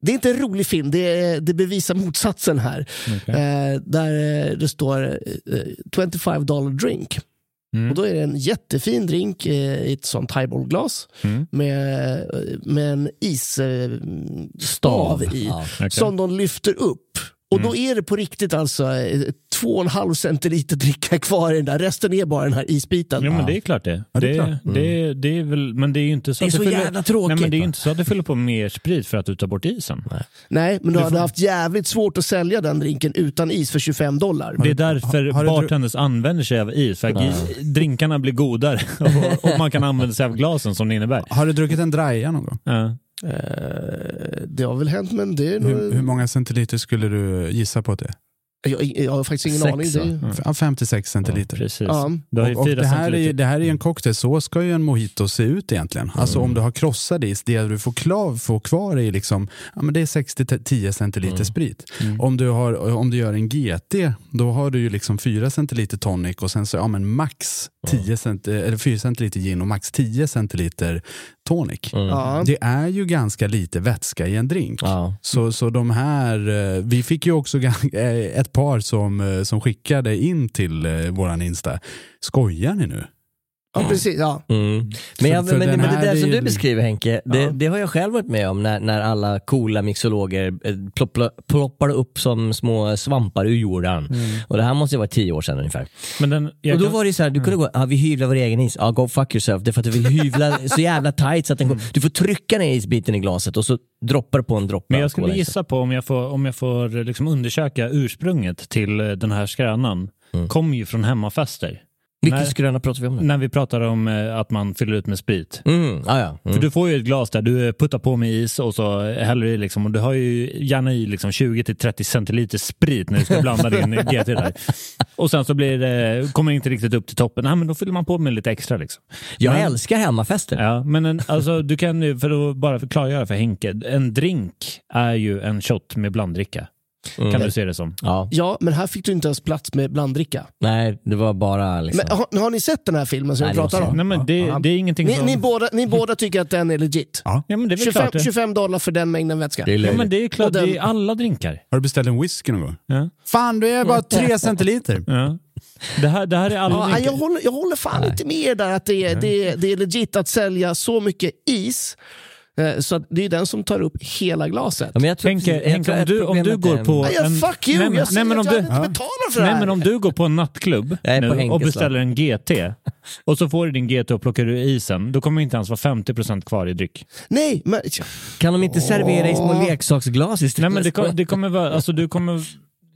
Det är inte en rolig film, det, är, det bevisar motsatsen här. Eh, där eh, det står eh, 25 dollar drink. Mm. Och då är det en jättefin drink eh, i ett sånt highballglas Mm. med, med en isstav i. Ja. Okej. Som de lyfter upp. Och Mm. då är det på riktigt alltså eh, två och en halv centiliter dricka kvar i den där. Resten är bara den här isbiten. Ja, men det är klart det. Ja, det är det, klart. det, det är väl, men det är ju inte så Det är att så fyller, jävla tråkigt, Nej, men det är ju va? inte så att du fyller på mer sprit för att du tar bort isen. Nej, men du Du hade får- haft jävligt svårt att sälja den drinken utan is för 25 dollar. Det är därför har du dru- bartenders använder sig av is, för att drinkarna blir godare och, och man kan använda sig av glasen som det innebär. Har du druckit en draja någon gång? Ja. Eh, det har väl hänt, men det är nog... Hur, hur många centiliter skulle du gissa på det är? jag, jag har faktiskt ingen Sex, aning. Det är, ju- Ja, 56 centiliter. Precis. ja. Och, och det, här är, det här är en cocktail, så ska ju en mojito se ut egentligen. Alltså om du har krossad is, det du får, klav, får kvar är liksom, ja, men det är 6-10 centiliter sprit. Om, du har, om du gör en GT, då har du ju liksom 4 centiliter tonic och sen så ja, men max 10 cent, eller 4 centiliter gin och max 10 centiliter tonic. Ja. Det är ju ganska lite vätska i en drink. Ja. Så, så de här, eh, vi fick ju också eh, ett par som, eh, som skickade in till våran Insta. Skojar ni nu? Ja, precis. Ja. Mm. Men, jag, men, men det där är som du beskriver Henke, det, Ja. det har jag själv varit med om när, när alla coola mixologer eh, ploppla, ploppade upp som små svampar ur jorden. Och det här måste ju vara tio år sedan ungefär. Men den, och då kan- var det så här, du kunde gå, ah, vi hyvlar vår egen is, ja go fuck yourself, det är för att du vill hyvla så jävla tight så att den går, du får trycka ner isbiten i glaset och så droppar du på en droppe Men jag skulle gissa på om jag får, om jag får liksom undersöka ursprunget till eh, den här skrönan. Kommer ju från hemmafester. Vilken när- skröna pratar vi om nu? När vi pratar om eh, att man fyller ut med sprit. Mm, ah, ja. För mm. du får ju ett glas där du puttar på med is och så häller du i liksom, och du har ju gärna i liksom 20-30 centiliter sprit när du ska blanda din GT där. Och sen så blir det, kommer det inte riktigt upp till toppen. Nej, men då fyller man på med lite extra. Liksom. Jag men, älskar hemmafester. Ja, men en, alltså, du kan ju, för att bara förklara för Henke, en drink är ju en shot med blanddricka. Mm. Kan du se det som. Ja. ja, men här fick du inte ens plats med blanddricka. Nej, det var bara liksom... Men har, har ni sett den här filmen som Nej, måste pratar om? Nej, men det, det är ingenting Ni, som... ni, båda, ni båda tycker att den är legit? Ja. Ja, men det är väl 25, klart det. 25 dollar för den mängden vätska. Det är Ja, men det är klart, den- det är alla drinkar. Har du beställt en whisky någon gång? Ja. Fan, du är bara tre centiliter. Ja. Det, här, det här är alla Ja, jag, håller, jag håller fan inte med där att det är, det, är, det är legit att sälja så mycket is. Eh, Så det är den som tar upp hela glaset. Ja, men jag tror, Henke, jag Henke om, du, om du går på... Nej, en- fuck you! Nej, men, jag säger nej, men om att jag du, inte betalat för det nej, här. men om du går på en nattklubb Jag är på nu och beställer en GT och så får du din GT och plockar ur isen, då kommer det inte ens vara 50% kvar i dryck. Nej, men... Kan de inte servera i små leksaksglas istället? Nej, men det, kom, det kommer vara... Alltså, du kommer...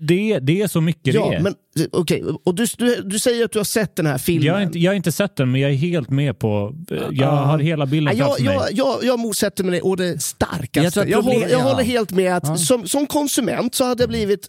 Det, det är så mycket Ja, det är. men okej. Och du, du, du säger att du har sett den här filmen. jag, har inte, jag har inte sett den, men jag är helt med på... Jag har hela bilden Ja, jag, framför mig. jag, jag, jag motsätter mig det å det starkaste. Jag Jag, tror att problem- håller, jag ja. håller helt med att som, som konsument så hade jag blivit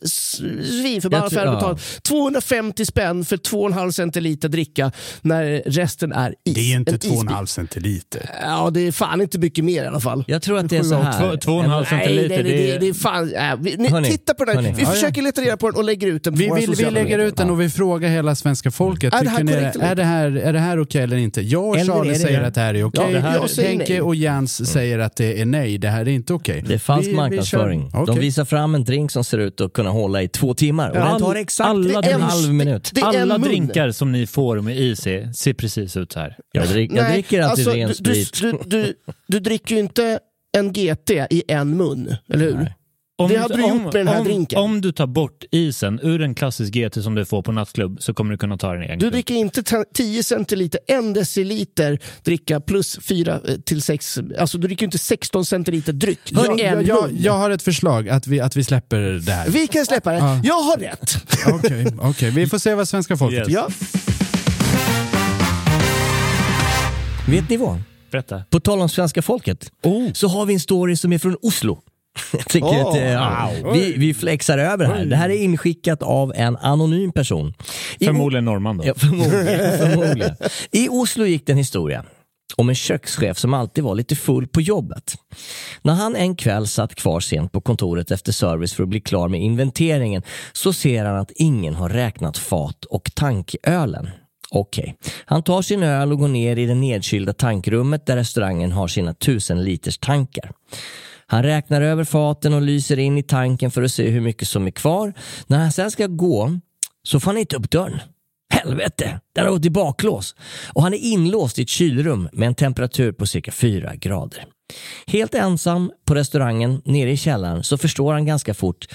svinförbannad Jag för att betala 250 spänn för 2,5 centiliter dricka när resten är is. Det är inte En 2,5 centiliter. Ja, det är fan inte mycket mer i alla fall. Jag tror att det är så här. Två, två och en halv Nej, centiliter, nej, nej, det det, är... det är fan... Äh, vi, ni, Hörni, titta på den hörni. Vi Ja, ja. försöker leta reda på den och lägger ut den på Vi, våra vill, vi sociala lägger ut den och vi frågar hela svenska folket. Är det här Tycker ni korrekt är det här, är det här okej eller inte? Jag och Eller Charlie det säger det? att det här är okej. Ja, det här- jag säger Henke nej. och Jens säger att det är nej, det här är inte okej. Det är falsk Vi- vi marknadsföring. kör- De okej. visar fram en drink som ser ut att kunna hålla i två timmar och Ja, den tar all- exakt alla en drinks- halv minut. Det en Alla drinkar som ni får med is i ser precis ut så här. Jag, drick, jag dricker alltid alltså, ren du, du, sprit. du, du, du dricker ju inte en GT i en mun, eller hur? Nej. Om, Det hade du gjort med den här om, drinken. Om du tar bort isen ur en klassisk GT som du får på nattklubb så kommer du kunna ta den i en Du dricker inte ta- 10 centiliter, en deciliter dricka plus 4 till 6, alltså du dricker inte 16 centiliter dryck Jag, jag, jag, jag har ett förslag att vi, att vi släpper det här. Vi kan släppa det. Ja. Jag har rätt. Okej, okej. vi får se vad svenska folket Yes. Ja. Vet ni vad? Berätta. På tal om svenska folket så har vi en story som är från Oslo. Jag tycker Oh, att, ja, vi, vi flexar över här. Det här är inskickat av en anonym person. I Förmodligen norrman då. Ja, förmodligen, förmodligen. I Oslo gick det en historia om en kökschef som alltid var lite full på jobbet. När han en kväll satt kvar sent på kontoret efter service för att bli klar med inventeringen så ser han att ingen har räknat fat och tankölen. Okej, han tar sin öl och går ner i det nedkylda tankrummet där restaurangen har sina tusen liters tankar. Han räknar över faten och lyser in i tanken för att se hur mycket som är kvar. När han sen ska gå så får han inte upp dörren. Helvete, den har gått i baklås. Och han är inlåst i ett kylrum med en temperatur på cirka 4 grader. Helt ensam på restaurangen nere i källaren så förstår han ganska fort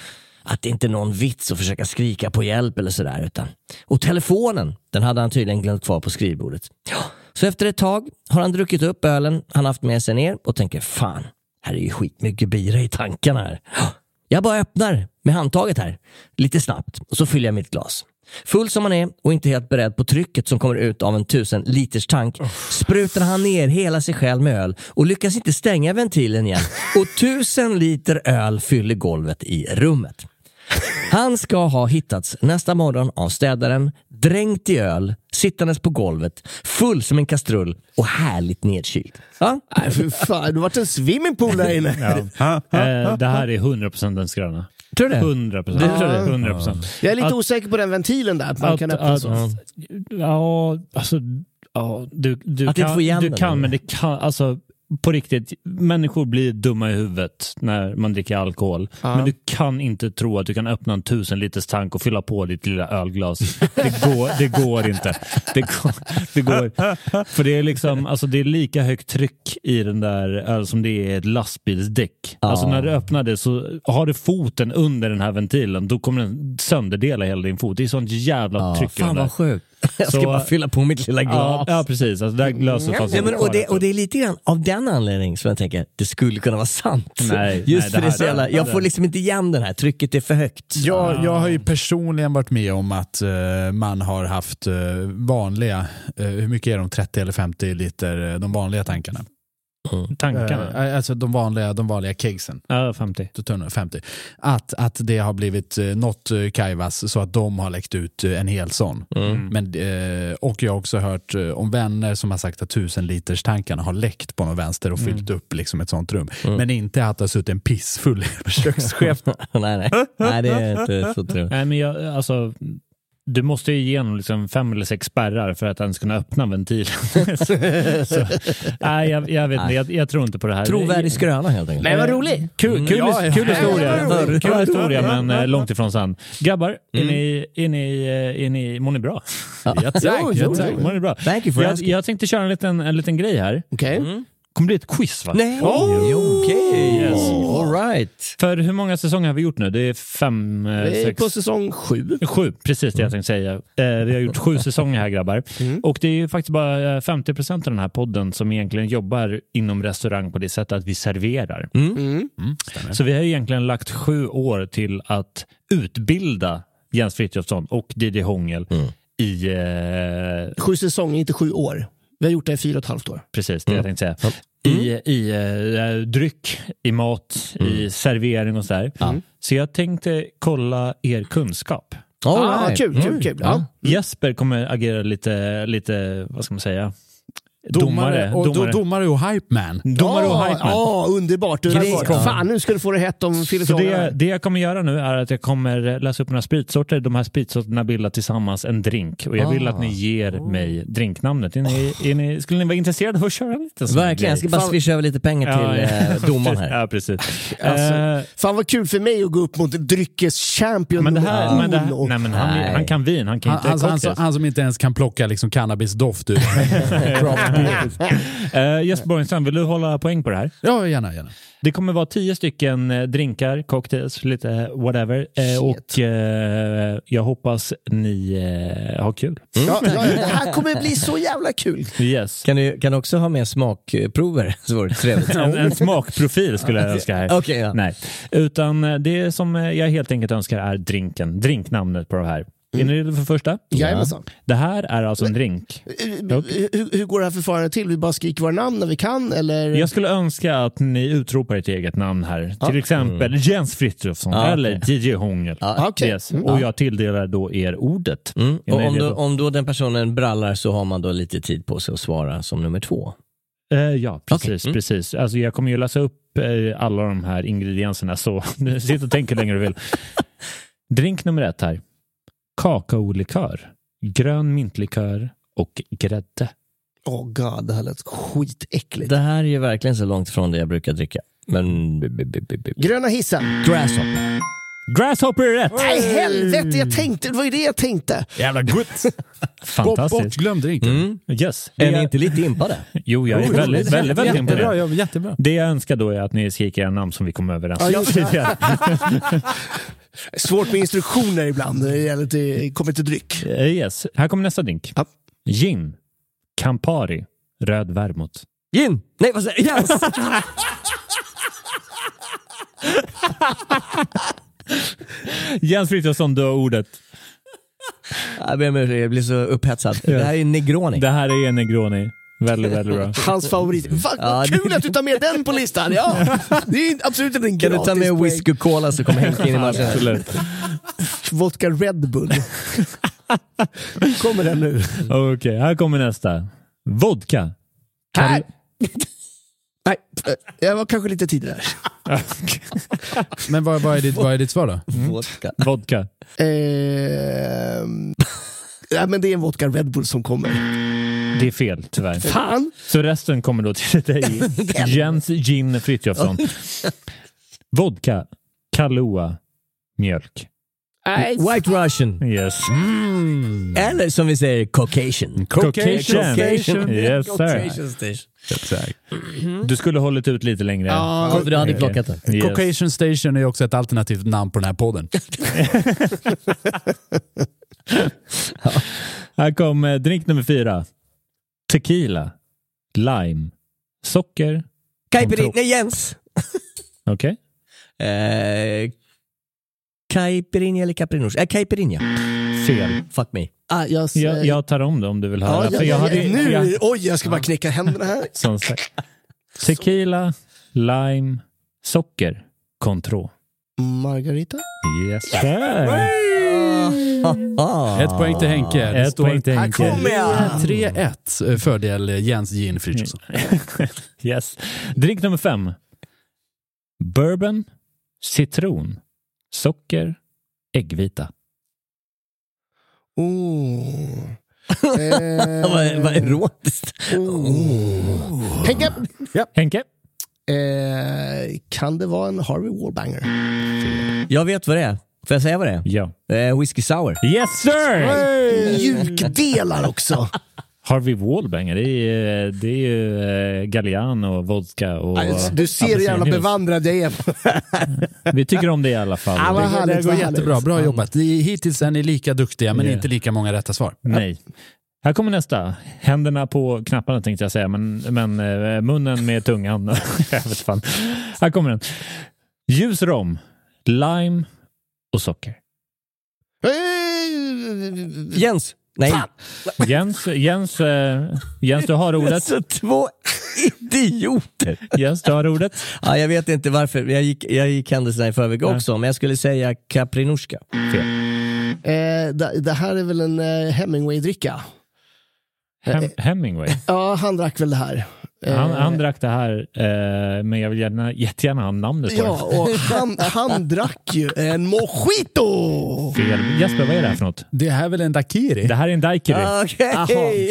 att det inte är någon vits att försöka skrika på hjälp eller sådär. Utan... Och telefonen, den hade han tydligen glömt kvar på skrivbordet. Så efter ett tag har han druckit upp ölen han haft med sig ner och tänker fan, här är ju skitmycket bira i tankarna här. Jag bara öppnar med handtaget här, lite snabbt, och så fyller jag mitt glas. Full som han är och inte helt beredd på trycket som kommer ut av en tusen liters tank sprutar han ner hela sig själv med öl och lyckas inte stänga ventilen igen och tusen liter öl fyller golvet i rummet. Han ska ha hittats nästa morgon av städaren, dränkt i öl, sittandes på golvet, full som en kastrull och härligt nedkyld. Ja? Nej, för fan, det vart en swimmingpool där inne. Eh, det här är 100% en skröna. Tror du det? 100%. Du tror det? 100%. Jag är lite Att- osäker på den ventilen där, att man att, kan öppna att, så. Ja, alltså... Ja, du, du Att kan, få igen du den, kan men det kan... Alltså, på riktigt, människor blir dumma i huvudet när man dricker alkohol. Ja. Men du kan inte tro att du kan öppna en tusen liters tank och fylla på ditt lilla ölglas. Det går, det går inte. Det går, det går. För det är liksom, alltså det är lika högt tryck i den där öl som det är ett lastbilsdäck. Ja. Alltså när du öppnar det så har du foten under den här ventilen, då kommer den sönderdela hela din fot. Det är sånt jävla Ja, tryck fan vad sjukt. Jag ska Så- bara fylla på mitt lilla Ja, glas. ja precis. Alltså, där glaset fanns Ja, men, och, det, och det är lite grann av den anledningen som jag tänker det skulle kunna vara sant. Nej, Just nej, för det det är här- så jävla, det- jag det- får liksom inte igen den här, trycket är för högt. Jag, jag har ju personligen varit med om att eh, man har haft eh, vanliga, eh, hur mycket är de, 30 eller 50 liter, eh, de vanliga tankarna? Tankarna? Eh, alltså de vanliga, de vanliga kegsen. Ja, 50. Då tar de 50. Att, att det har blivit eh, något eh, kajvas så att de har läckt ut eh, en hel sån. Mm. Men, eh, och jag har också hört eh, om vänner som har sagt att tusen liters tankarna har läckt på någon vänster och fyllt upp liksom ett sånt rum. Men inte att det har suttit en pissfull kökschef. nej, nej. nej, det är inte så trevligt. Nej, men jag, alltså, du måste ju igenom liksom fem eller sex spärrar för att ens kunna öppna ventilen. så, så, nej, jag, jag vet inte. Jag, jag tror inte på det här. Trovärdig skröna helt enkelt. Nej, vad roligt. Kul, kul, Ja, ja. kul historia, kul historia men eh, långt ifrån sann. Grabbar, är, Mm. ni, är, ni, eh, är ni, mår ni bra? Ja, tack, Jo, ja, jo, tack. jo. Mår ni bra? Thank you for Jag, jag tänkte köra en liten, en liten grej här. Okej. Kommer bli ett quiz va? Nej, okej. Yes. All right. För hur många säsonger har vi gjort nu? Det är fem, eh, Det är sex... på säsong sju. Sju, precis det jag tänkte säga. Eh, vi har gjort sju säsonger här grabbar. Och det är ju faktiskt bara eh, 50 procent av den här podden som egentligen jobbar inom restaurang på det sättet att vi serverar. Mm. Så vi har egentligen lagt sju år till att utbilda Jens Frithiofsson och DJ Hångel i eh, Sju säsonger, inte sju år. Vi har gjort det i fyra och ett halvt år. Precis, det jag tänkte säga. I, i eh, dryck, i mat, i servering och sådär. Så jag tänkte kolla er kunskap. All ah. Kul, kul, Mm. kul. Ja. Jesper kommer agera lite, lite vad ska man säga, Domare, och, domare. Do, domare och hype man. Domare och Ja, hype man. Ja, underbart. underbart. Ja. Fan, nu ska du få det hett om Så filosoferna. det, det jag kommer göra nu är att jag kommer läsa upp några spritsorter. De här spritsorterna bildar tillsammans en drink och jag vill Ah. att ni ger mig drinknamnet. Är ni, är ni, skulle ni vara intresserade av att köra sån här Verkligen, jag ska bara Fan. swisha över lite pengar till eh, domaren här. Ja, precis. Alltså, Eh, Fan vad kul för mig att gå upp mot dryckeschampion men det här, nummer men det här, nej, men han, Nej. han kan vin, han kan Han, inte han, han, cocktails. han som inte ens kan plocka liksom cannabisdoft ur Eh, Jesper Borgenstrand, vill du hålla poäng på det här? Ja, gärna. gärna. Det kommer vara tio stycken eh, drinkar, cocktails, lite whatever. Eh, och eh, jag hoppas ni eh, har kul. Ja, ja, ja, det här kommer bli så jävla kul. Yes. Kan du, kan du också ha med smakprover? Så vore det trevligt. En, en smakprofil skulle jag önska här. Okej, ja. Nej, utan eh, det som eh, jag helt enkelt önskar är drinken, drinknamnet på det här. Är ni redo för första? Jajamensan. Det här är alltså en drink. Eh, Hur, hur går det här förfarandet till? Vi bara skriker våra namn när vi kan eller? Jag skulle önska att ni utropar ett eget namn här. Till exempel Jens Frithiofsson Ja, eller DJ Hångel. Ja, okej. Yes. Mm. Och jag tilldelar då er ordet. Mm. Och om, då, om då den personen brallar så har man då lite tid på sig att svara som nummer två. Eh, ja, precis. Okej. Mm. precis. Alltså, jag kommer ju läsa upp eh, alla de här ingredienserna, så sitt och tänk hur länge du vill. Drink nummer ett här. Kakaolikör, grön mintlikör och grädde. Åh god, det här lät skitäckligt. Det här är ju verkligen så långt från det jag brukar dricka. Men... Gröna hissen. Grasshopper. Grasshopper är rätt! Nej helvete, jag tänkte, det var ju det jag tänkte. Jävla gott! Fantastiskt. bortglömd drinken. Mm. Yes. Är ni inte lite impade? Jo, jag är väldigt, väldigt, väldigt jättebra, imponerad. ja, jättebra. Det jag önskar då är att ni skriker era namn som vi kom överens Ja, om tidigare. Svårt med instruktioner ibland när det gäller till, kommer till dryck. Eh, Yes. Här kommer nästa drink. Ja. Gin, Campari, röd vermouth. Gin! Nej, vad säger jag? Yes! Jens Frithiofsson, du har ordet. Jag ber om ursäkt, jag blir så upphetsad. Det här är Negroni. Det här är en Negroni. Väldigt, väldigt bra. Hans favorit. Fan, vad kul att du tar med den på listan. Ja, det är ju absolut inte en Kan du ta med whisky och cola så kommer Henke in i matchen. Absolut. Vodka Red Bull. kommer den nu. Okej, här kommer nästa. Vodka. Här! Nej, jag var kanske lite tidigare. Men vad, vad, är ditt, vad är ditt svar då? Vodka. Vodka. Ehm, ja, men det är en vodka Red Bull som kommer. Det är fel tyvärr. Fan! Så resten kommer då till dig. Jens Gin Frithiofsson. Vodka, Kahlua, mjölk. White Russian. Yes. Eller som vi säger, Caucasian. Caucasian. Yes, sir. Caucasian station. Exakt. Du skulle hållit ut lite längre. Ja, för du hade plockat den. Yes. Caucasian Station är också ett alternativt namn på den här podden. Här kom eh, drink nummer fyra. Tequila, lime, socker. Caipirinha, nej Jens! Okej. Eh, Caipirinha eller Caprinos? Eh, Caipirinha. Fel. Fuck me. Ah, jag, Jag, jag tar om det om du vill höra. ja, jag ja, hade, nu, jag, oj, jag ska bara knäcka händerna här. som sagt. Tequila, lime, socker, Contro. Margarita? Yes, sir. Ah. Ett poäng till Henke. Det Ett står poäng till Henke. kommer jag. 3-1 fördel Jens Gin Frithiofsson. Yes. Drink nummer fem. Bourbon, citron, socker, äggvita. Oh. Eh, Vad vad erotiskt. oh. Henke! Henke? Eh, kan det vara en Harvey Wallbanger? Jag vet vad det är. Får jag säga vad det är? Ja. Eh, whisky sour. Yes sir! Mjukdelar också. Harvey Wallbanger, det är ju, det är ju eh, Galliano, vodka och... Du ser hur jävla bevandrad jag är. Vi tycker om det i alla fall. Ja, Det härligt, går vad jättebra. Bra jobbat. Det Hittills är ni lika duktiga, men Ja. inte lika många rätta svar. Nej. Här kommer nästa. Händerna på knapparna tänkte jag säga, men, men eh, munnen med tungan. jag vet fan. Här kommer den. Ljus rom, lime och socker. Jens. Nej. Jens, Jens, eh, Jens du har ordet. Så två idioter. Jens, du har ordet. Ja, jag vet inte varför. Jag gick, jag gick händelserna i förväg Nej. också, men jag skulle säga Caprinuska. Fel. Eh, det, det här är väl en eh, Hemingway-dricka? Hem, Hemingway. Ja, han drack väl det här. Eh, Han, han drack det här, eh, men jag vill gärna, jättegärna ha namnet på Ja, det. och han, han drack ju en mojito! Fel. Jesper, vad är det här för något? Det här är väl en daiquiri? Det här är en daiquiri. Ah, Okej. Jaha.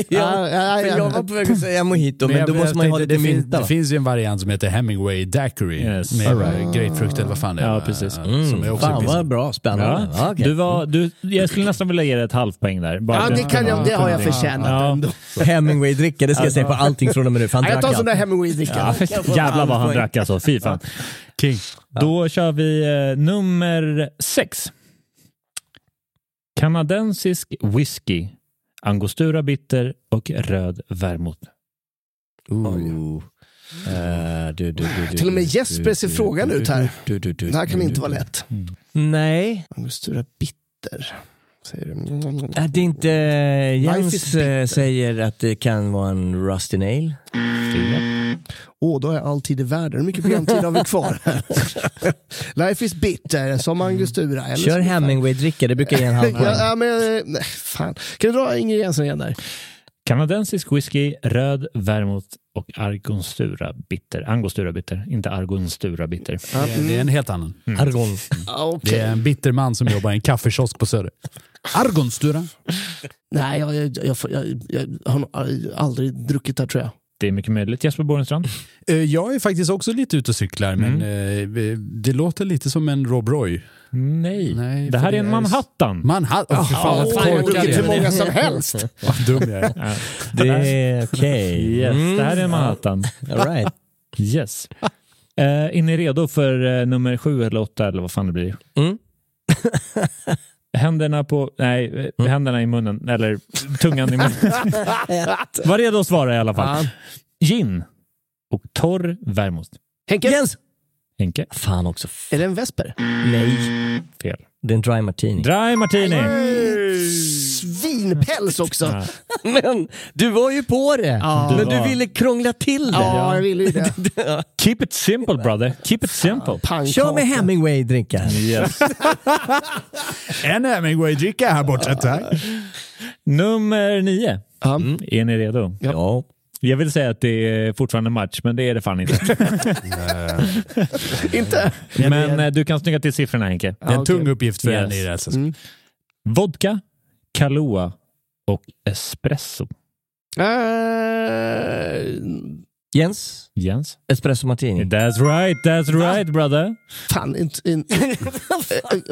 Ja, Ja, ja, för ja. jag var på väg att säga mojito, men, jag- då jag måste man ju ha tänkte, lite det, fin- mynta. det va? finns ju en variant som heter Hemingway Daiquiri Yes. med grapefrukt eller vad fan det är. Ja, precis. Eh, Mm, Som är också fan finns- vad bra, spännande. Ja. Okej. Du var, du, jag skulle nästan vilja ge dig ett halvt poäng där. Bara Ja, det, kan jag, det har jag förtjänat Ja. ändå. Hemingway-dricka, det ska jag säga på allting från och med nu. För han Ja, jag drack tar en sån där. Hemingway-dricka. Ja, jävlar vad han drack alltså. Fy fan. King. Då kör vi eh, nummer sex. Kanadensisk whisky, angostura bitter och röd vermouth. Ooh. Eh, du, du, du, du, Till och med Jesper ser frågan ut här. Det här kan inte vara lätt. Nej, Angostura bitter. Säger du. är det inte Life is Jens eh, säger att det kan vara en Rusty Nail? Åh, då har jag all tid i världen. Hur mycket programtid har vi kvar? Life is bitter, som angostura. Eller Kör Hemingway-dricka, det brukar ge en halv poäng. Ja, ja, men, eh, nej, fan. Kan du dra ingredienserna igen där? Kanadensisk whisky, röd vermouth och argonstura bitter. Angostura bitter, inte argonstura bitter. Det, det är en helt annan. Argon. Ja, okej. Det är en bitter man som jobbar i en kaffekiosk på Söder. Argonstura. Nej, jag, jag, jag, jag, jag har aldrig druckit det tror jag. Det är mycket möjligt. Jesper Borgenstrand? Eh, Jag är faktiskt också lite ute och cyklar, men eh, det låter lite som en Rob Roy. Nej. Nej, det här är en Manhattan. Manhattan. Oh, fan fan, jag har druckit hur är. många som helst. Vad dum jag är. Ja. Det är okej. Yes, Mm. det här är en Manhattan. All right. Yes. Eh, är ni redo för eh, nummer sju eller åtta eller vad fan det blir? Mm. Händerna på, nej, eh, händerna i munnen, eller tungan i munnen. Var redo att svara i alla fall. Gin och torr vermouth. Henke, Jens! Henke? Fan också. är det en vesper? Nej. Fel. Det är en dry martini. Dry martini. Svinpäls också. Ja. Men du var ju på det. Ja. Men Du ville krångla till det. Ja, jag ville ju det. Keep it simple brother. Keep it simple. Pannkaka. Kör med Hemingway-dricka. Yes. En Hemingway-dricka här borta, tack. Nummer nio. Ja. Är ni redo? Ja. Jag vill säga att det är fortfarande match, men det är det fan inte. Inte? men eh, du kan snygga till siffrorna Henke. Det är en okej. tung uppgift för Yes. en i det här. Mm. Vodka, Kahlua och espresso. Eh, Jens, Jens? espresso martini. That's right, that's right brother. fan, inte, eh,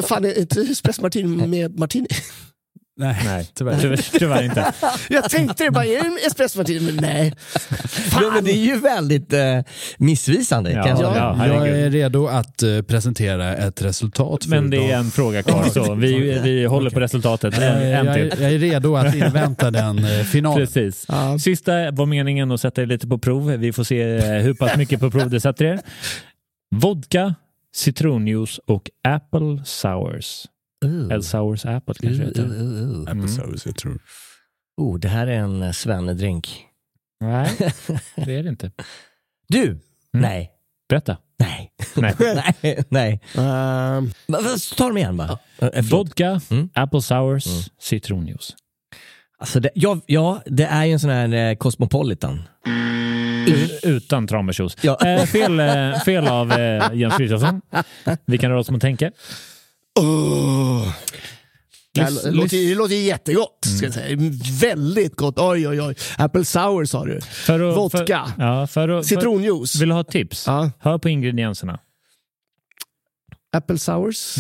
fan, inte espresso martini med martini. Nej, Nej, tyvärr. tyvärr, tyvärr inte. Jag tänkte det bara, är det en espresso martini? Men nej. Men, men det är ju väldigt eh, missvisande. Ja, kan jag ja, Jag är redo att eh, presentera ett resultat. För Men det är idag. en fråga kvar, så vi, vi håller på resultatet. En, jag, en jag, till. jag är redo att invänta den eh, finalen. Precis. Ja. Sista var meningen att sätta er lite på prov. Vi får se eh, hur pass mycket på prov det sätter er. Vodka, citronjuice och apple sours. Uh. Eller sours apple kanske det Uh, heter. uh, uh, uh. Apple sours, jag tror. Oh, det här är en eh, svennedrink. Nej, det är det inte. Du! Nej. Berätta. Nej. Nej. nej. Nej. Men, vad- Ta dem igen bara. Förlåt. Vodka, Mm. apple sours, Mm. citronjuice. Alltså det, ja, ja, det är ju en sån här eh, Cosmopolitan. Utan tranbärsjuice. Ja. Eh, fel, eh, fel av eh, Jens Frithiofsson. Vi kan röra oss mot Henke. Oh. Det, låter, det låter jättegott. Ska jag säga. Väldigt gott. Oj, oj, oj. Apple sour sa du. För att, Vodka. För, ja, för att, för, Citronjuice. vill du ha ett tips? Ja. Hör på ingredienserna. Apple sours.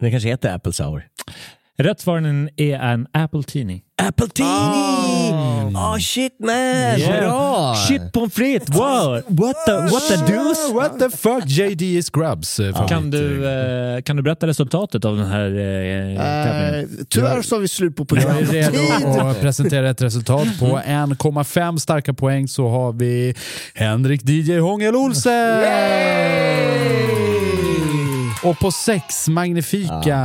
Det kanske heter Apple Sour. Rätt svaren är en apple teeny. Apple Teeny! Oh. Shit man! Bra! Shit pommes frites! Wow! What the, what the deuce? What the fuck? JD Scrubs. eh, favorit. Kan du, eh, kan du berätta resultatet av den här eh, tävlingen? Eh, tyvärr så har vi slut på Jag är programmet. redo att presentera ett resultat. På 1,5 starka poäng så har vi Henrik DJ Hångel Olsen! Och på 6 magnifika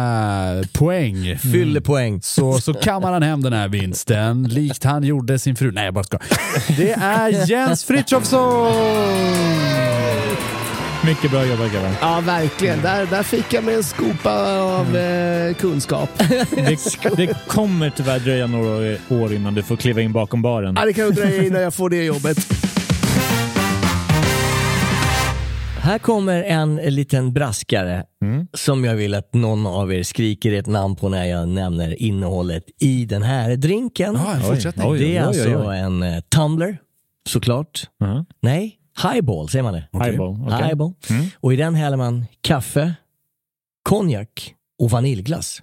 poäng Fyller poäng. så, så kammar han hem den här vinsten likt han gjorde sin fru. Nej, jag bara ska. Det är Jens Frithiofsson! Mycket bra jobbat grabbar. Ja, verkligen. Där, där fick jag mig en skopa av eh, kunskap. Det, det kommer tyvärr dröja några år innan du får kliva in bakom baren. Ja, det kan dröja innan jag får det jobbet. Här kommer en liten braskare som jag vill att någon av er skriker ett namn på när jag nämner innehållet i den här drinken. Ja, en fortsättning. Oj, det är oj, oj, alltså oj. en eh, tumbler, såklart. Ja. Nej, highball säger man det. Highball. okej. Highball. Mm. Och i den häller man kaffe, konjak och vaniljglass.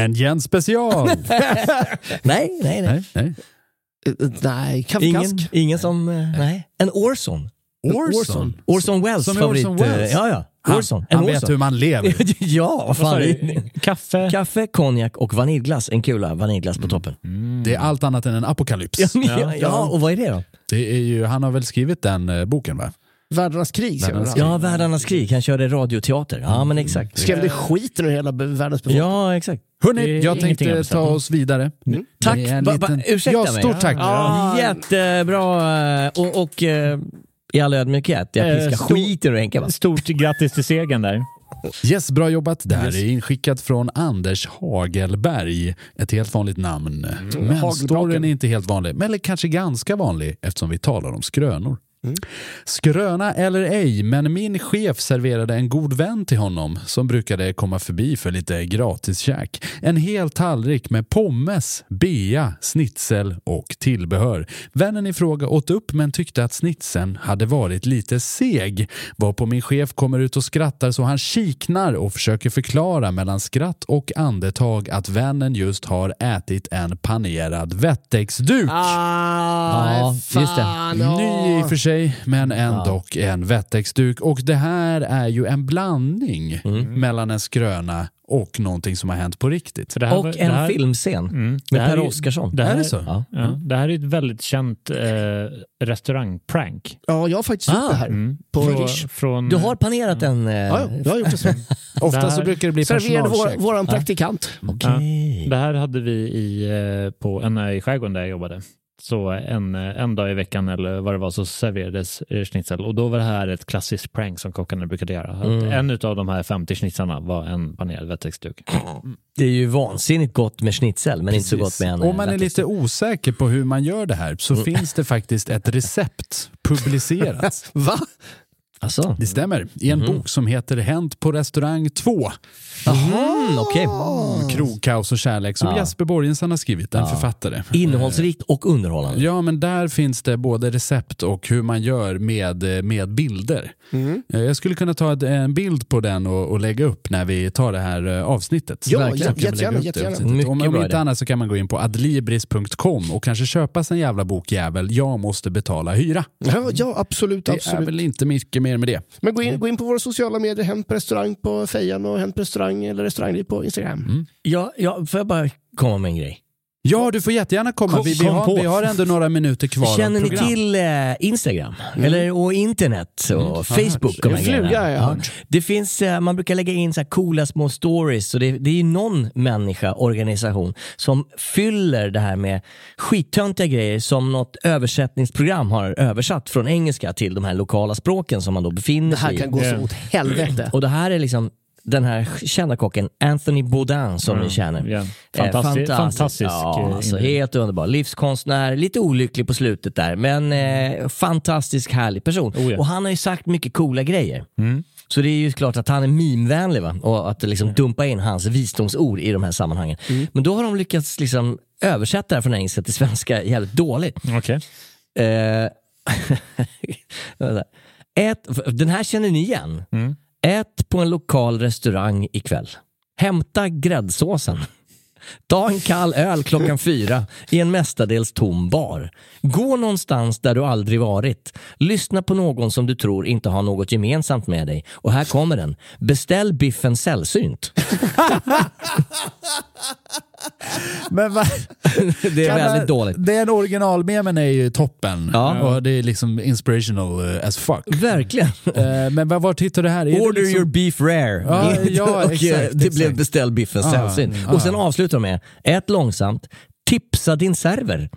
En Jens special! nej, nej, nej. nej, nej. Eh, Nej, Ingen, ingen som... nej. En Orson. Orson. Orson Welles Som är favorit. Orson Welles? eh, Ja, ja. Han, Orson. Han vet Orson. hur man lever. ja, vad fan. Kaffe? Kaffe, konjak och vaniljglass. En kula vaniljglass på toppen. Det är allt annat än en apokalyps. Ja, ja, ja, och vad är det då? Det är ju, han har väl skrivit den eh, boken va? Världarnas krig. Världarnas han. krig. Ja, Världarnas krig. Han körde radioteater. Ja, men exakt. Skrev det skiten ur hela be- världens befolkning. Ja, exakt. Hörni, är jag ingenting tänkte att ta oss vidare. Tack. Det är en Va- va- liten- ursäkta ja, mig. Stort tack. Ja, jättebra. eh, Och, och eh, i all ödmjukhet, jag Eh, piskar stor- skiten ur Henke? Stort grattis till segern där. Yes, bra jobbat. Det här är inskickat från Anders Hagelberg. Ett helt vanligt namn. Men Hagelbraken. storyn är inte helt vanlig, men eller kanske ganska vanlig eftersom vi talar om skrönor. Skröna eller ej, men min chef serverade en god vän till honom som brukade komma förbi för lite gratiskäk. En hel tallrik med pommes, bea, snitsel och tillbehör. Vännen i fråga åt upp men tyckte att snitsen hade varit lite seg. Varpå min chef kommer ut och skrattar så han kiknar och försöker förklara mellan skratt och andetag att vännen just har ätit en panerad wettexduk. Ah, Ja, just det. Ny i och för sig, men ändå en wettexduk. Och det här är ju en blandning mellan en skröna och någonting som har hänt på riktigt. För det här Och en här- filmscen Mm, det med här Per Oscarsson. Det här Är så? Ja. Ja, det här är ett väldigt känt eh, restaurangprank. Ja, jag har faktiskt gjort Ah. det här. Mm. På Från- Rish. från, Du har panerat en... Eh, Ja, ja, jag har gjort det så. Ofta Det här- så brukar det bli Serverade vår, våran praktikant. Okej. Det här hade vi i, eh, på en ö i skärgården där jag jobbade. Så en, en dag i veckan eller vad det var så serverades eh, schnitzel och då var det här ett klassiskt prank som kockarna brukade göra. Att Mm. En av de här 50 schnitzlarna var en panerad wettexduk. Det är ju vansinnigt gott med schnitzel, men inte så gott med en... Om man är eh, lite osäker på hur man gör det här så finns det faktiskt ett recept publicerat. Va? Alltså. Det stämmer. I en bok som heter Hänt på restaurang 2. Mm, okej. Krogkaos och kärlek som Ja. Jesper Borgensen har skrivit, en författare. Innehållsrikt och underhållande. Ja, men där finns det både recept och hur man gör med, med bilder. Eh, Jag skulle kunna ta ett, en bild på den och, och lägga upp när vi tar det här eh, avsnittet. Ja, Verkligen. jä- Kan vi lägga jättegärna, upp det jättegärna. avsnittet. Mycket Om, om bra inte idé. annat så kan man gå in på adlibris.com och kanske köpa sig en jävla bokjävel. Jag måste betala hyra. Ja, ja absolut. Det är absolut. väl inte mycket mer med det. Men gå in, gå in på våra sociala medier, Hänt på restaurang på Fejan och Hänt på restaurang eller restaurang på Instagram. Ja, ja, får jag bara komma med en grej? Ja, du får jättegärna komma. Kom- vi, vi, kom har, vi har ändå några minuter kvar Känner ni till eh, Instagram? Eller, och internet och Facebook? Och de fluga ja. Det finns, eh, man brukar lägga in så här coola små stories och det, det är ju någon människa, organisation, som fyller det här med skittöntiga grejer som något översättningsprogram har översatt från engelska till de här lokala språken som man då befinner Det här sig kan i. gå så åt helvete. Och det här är liksom den här kända kocken Anthony Bourdain som ni känner. Ja. Eh, Fantastisk- fantastisk, Ja, eh, alltså, helt underbar. Livskonstnär, lite olycklig på slutet där, men eh, fantastisk härlig person. Oh ja. Och han har ju sagt mycket coola grejer. Så det är ju klart att han är mimvänlig va? och att liksom dumpa in hans visdomsord i de här sammanhangen. Men då har de lyckats liksom översätta det här från engelska till svenska jävligt dåligt. Okej. Eh. Ät, den här känner ni igen. Ät på en lokal restaurang ikväll. Hämta gräddsåsen. Ta en kall öl klockan fyra i en mestadels tom bar. Gå någonstans där du aldrig varit. Lyssna på någon som du tror inte har något gemensamt med dig. Och här kommer den. Beställ biffen sällsynt. Men va? Det är väldigt dåligt. Den originalmemen är ju toppen. Ja. Och det är liksom inspirational eh, as fuck. Verkligen. Eh, Men vad- vart hittar du det här? Är det Order liksom... your beef rare. Ja, ja, och eh, exakt, det blev exakt. beställ biffen Ja, sällsynt. ja. Och sen avslutar de med, ät långsamt, tipsa din server.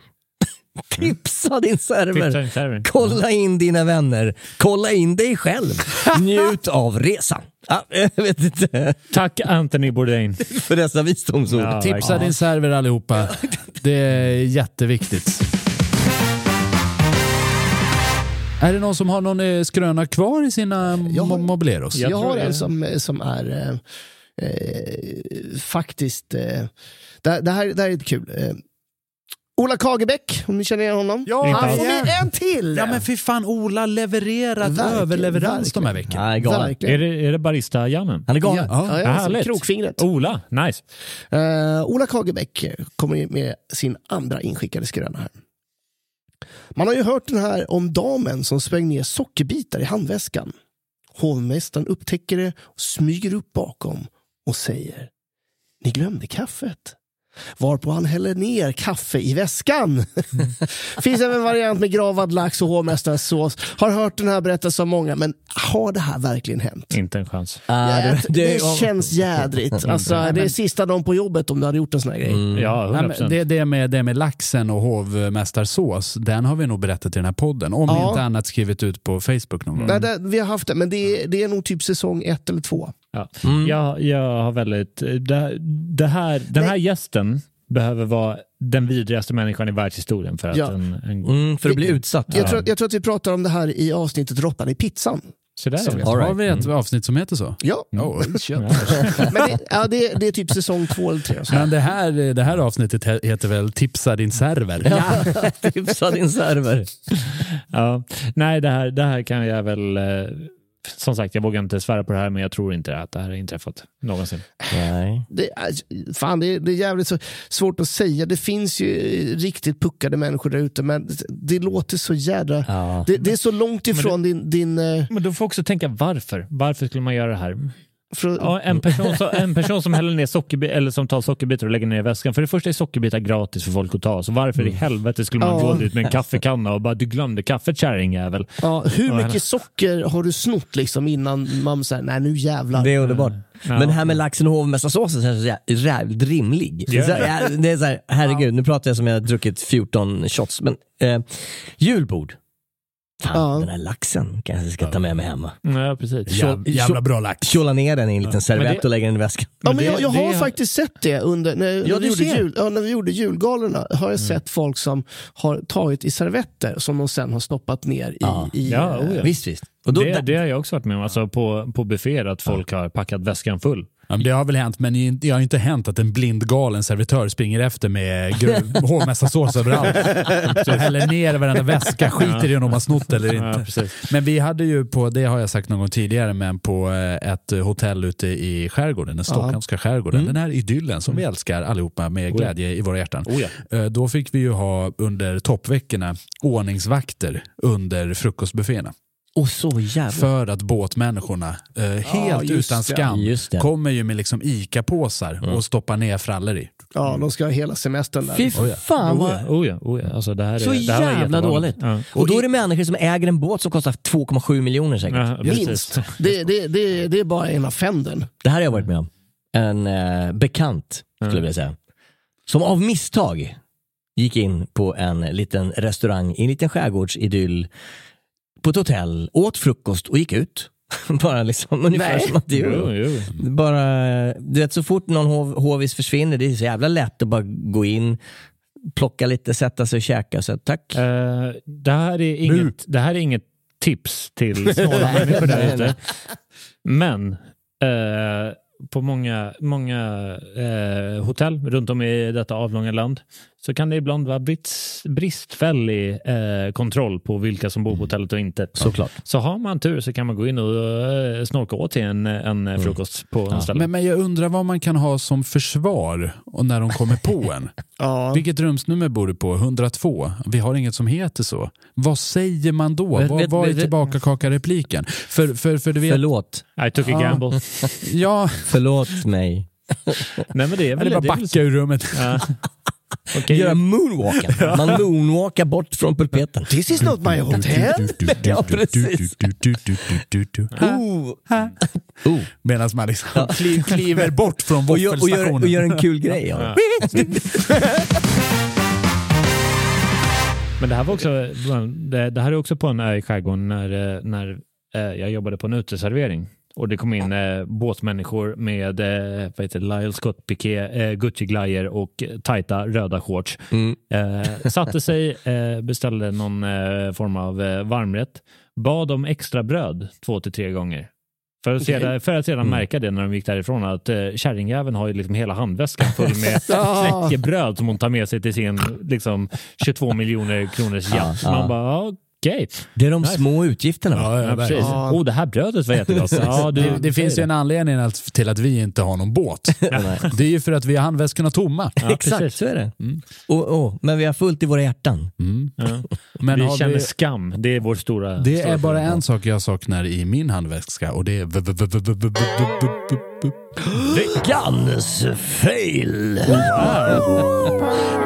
tipsa din server. Tipsa din server. Kolla in dina vänner. Kolla in dig själv. Njut av resan. Ja, jag vet inte. Tack Anthony Bourdain. För dessa visdomsord. Ja, Tipsa verkligen. din server allihopa. Det är jätteviktigt. Är det någon som har någon eh, skröna kvar i sina Jag har- mo- Mobileros? Jag Jag har en som, som är eh, eh, faktiskt... Eh, det, det, här, det här är kul. Ola Kagebäck, om ni känner igen honom. Ja, Han får med en till! Ja men fy fan, Ola levererat Verkligen, överleverans de här veckorna. Nej, galen. Är det, är det barista-Jannen? Han är galen. Ja, ja, ja, Härligt. krokfingret. Ola, nice. Eh, Ola Kagebäck kommer med sin andra inskickade skröna här. Man har ju hört den här om damen som sprang ner sockerbitar i handväskan. Hovmästaren upptäcker det och smyger upp bakom och säger Ni glömde kaffet. Varpå han häller ner kaffe i väskan. Finns även en variant med gravad lax och hovmästarens sås. Har hört den här berättas av många, men har det här verkligen hänt? Inte en chans. Ah, det, det, känns jädrigt. Alltså, det är sista dagen på jobbet om du hade gjort en sån här grej. Mm. Ja, Nej, 100%. men det, det, med, det med laxen och hovmästarsås, den har vi nog berättat i den här podden. Om Ja. inte annat skrivit ut på Facebook någon gång. Nej, det, vi har haft det, men det är, det är nog typ säsong ett eller två. Ja. Mm. Jag, jag har väldigt... Det, det här, den här gästen behöver vara den vidrigaste människan i världshistorien för att Ja. en... en Mm, för att bli utsatt. Jag, tror, jag tror att vi pratar om det här i avsnittet Råttan i pizzan. så där, Som ja. Right. Har vi ett avsnitt som heter så? Ja, Oh, shit. men det, ja, det, det är typ säsong två eller tre. Så. Men det här, det här avsnittet he- heter väl Tipsa din server? Ja, tipsa din server. Ja. Nej, det här, det här kan jag väl... eh, Som sagt, jag vågar inte svära på det här, men jag tror inte att det här har inträffat någonsin. Nej. Det, är- fan, det, är- det är jävligt så, svårt att säga. Det finns ju riktigt puckade människor där ute, men det låter så jädra... Ja. Det, det är så långt ifrån din... din eh, Men du får också tänka varför. Varför skulle man göra det här? Ja, en, person som, en person som häller ner sockerbitar, eller som tar sockerbitar och lägger ner i väskan. För det första är sockerbitar gratis för folk att ta, så varför i helvete skulle man Ja. gå dit med en kaffekanna och bara du glömde kaffet kärringjävel. ja, hur mycket socker har du snott liksom innan man säger nej nu jävlar. Det är underbart. Ja. Men det här med laxen och hovmästarsåsen känns så jä- jävligt rimlig. Ja. Så, ja, det är så här, herregud, nu pratar jag som jag har druckit 14 shots. Men eh, julbord. Fan, Ja. den här laxen kanske jag ska ta med mig hemma. Ja, precis. Jävla, jävla bra lax. Kjola ner den i en liten servett och lägga den i väskan. Ja, men jag, jag har det- faktiskt sett det under, när, när, Ja, vi du gjorde jul, ja, när vi gjorde julgalorna. Har jag sett folk som har tagit i servetter som de sen har stoppat ner i... Ja. i Ja, oh ja. Visst, visst. Och då, det, det har jag också varit med om, alltså på, på bufféer, att folk har packat väskan full. Ja, men det har väl hänt, men det har inte hänt att en blindgalen servitör springer efter med hovmästarsås överallt. Så häller ner i varenda väska, skiter i om de har snott eller Ja, inte. precis. Men vi hade ju på, det har jag sagt någon gång tidigare, men på eh, ett hotell ute i skärgården, den stockholmska skärgården, den här idyllen som vi älskar allihopa med Oh ja. glädje i våra hjärtan. Oh ja. Eh, Då fick vi ju ha under toppveckorna ordningsvakter under frukostbufféerna. Och så jävla... För att båtmänniskorna, eh, helt just utan skam, det. kommer ju med liksom ICA-påsar och stoppar ner frallor i. Ja, de ska ha hela semestern där. Fy ja. fan Oh vad... ja, oh ja, oh ja. Alltså det här är, Så det här var jävla dåligt. Ja. Och då är det människor som äger en båt som kostar 2,7 miljoner säkert. Ja. Minst. Det, det, det, det är bara ena fänden. Det här har jag varit med om. En eh, bekant, skulle jag vilja säga. Som av misstag gick in på en liten restaurang i en liten skärgårdsidyll på ett hotell, åt frukost och gick ut. Bara liksom ungefär Nej. som att det jo. Bara, du vet så fort någon hov, hovis försvinner, det är så jävla lätt att bara gå in, plocka lite, sätta sig och käka. Så tack. Eh, det, här är inget, det här är inget tips till snåla människor där ute. Men eh, på många, många eh, hotell runt om i detta avlånga land så kan det ibland vara brist, bristfällig eh, kontroll på vilka som bor på hotellet och inte. Såklart. Så har man tur så kan man gå in och eh, snorka åt till en, en Mm. frukost på en ställe. Men, men jag undrar vad man kan ha som försvar och när de kommer på en. Ja. Vilket rumsnummer bor du på? 102? Vi har inget som heter så. Vad säger man då? Vet- vad, vet- vad är vet- tillbaka kaka-repliken? För, för, för du vet, Förlåt. I took a gamble. ja, Förlåt mig. Nej, men det är väl eller bara det backa ur rummet. Ja. Okej. Göra moonwalken. Man moonwalkar bort från pulpeten. This is not my hotel. Ja, precis. Oh. Oh. Medan man liksom kli- kliver bort från Och gör, och, gör, och våffelstationen. gör en kul grej det. Men det här var också, det, det här är också på en ö i skärgården när, eh, när eh, jag jobbade på en uteservering. Och det kom in eh, båtmänniskor med eh, vad heter Lyle Scott piké, eh, Gucci-glajjor och tajta röda shorts. Eh, satte sig, eh, beställde någon eh, form av eh, varmrätt, bad om extra bröd två till tre gånger. För att, sedan, för att sedan märka det när de gick därifrån att eh, kärringjäveln har ju liksom hela handväskan full med knäckebröd som hon tar med sig till sin liksom, 22 miljoner kronors yacht. Ja, Man ja. bara, ja, okej. Det är de små utgifterna. Ja, ja, Ja, precis. verkligen. Oh, det här brödet var jättegott. Ja, du, Det, det finns ju en anledning att, till att vi inte har någon båt. Det är ju för att vi har handväskorna tomma. Ja, Exakt, precis. så är det. Och, och, men vi har fullt i våra hjärtan. Ja. Men vi känner vi, skam. Det är vår stora... det stora är bara fråga. en sak jag saknar i min handväska och det är Veckans fail!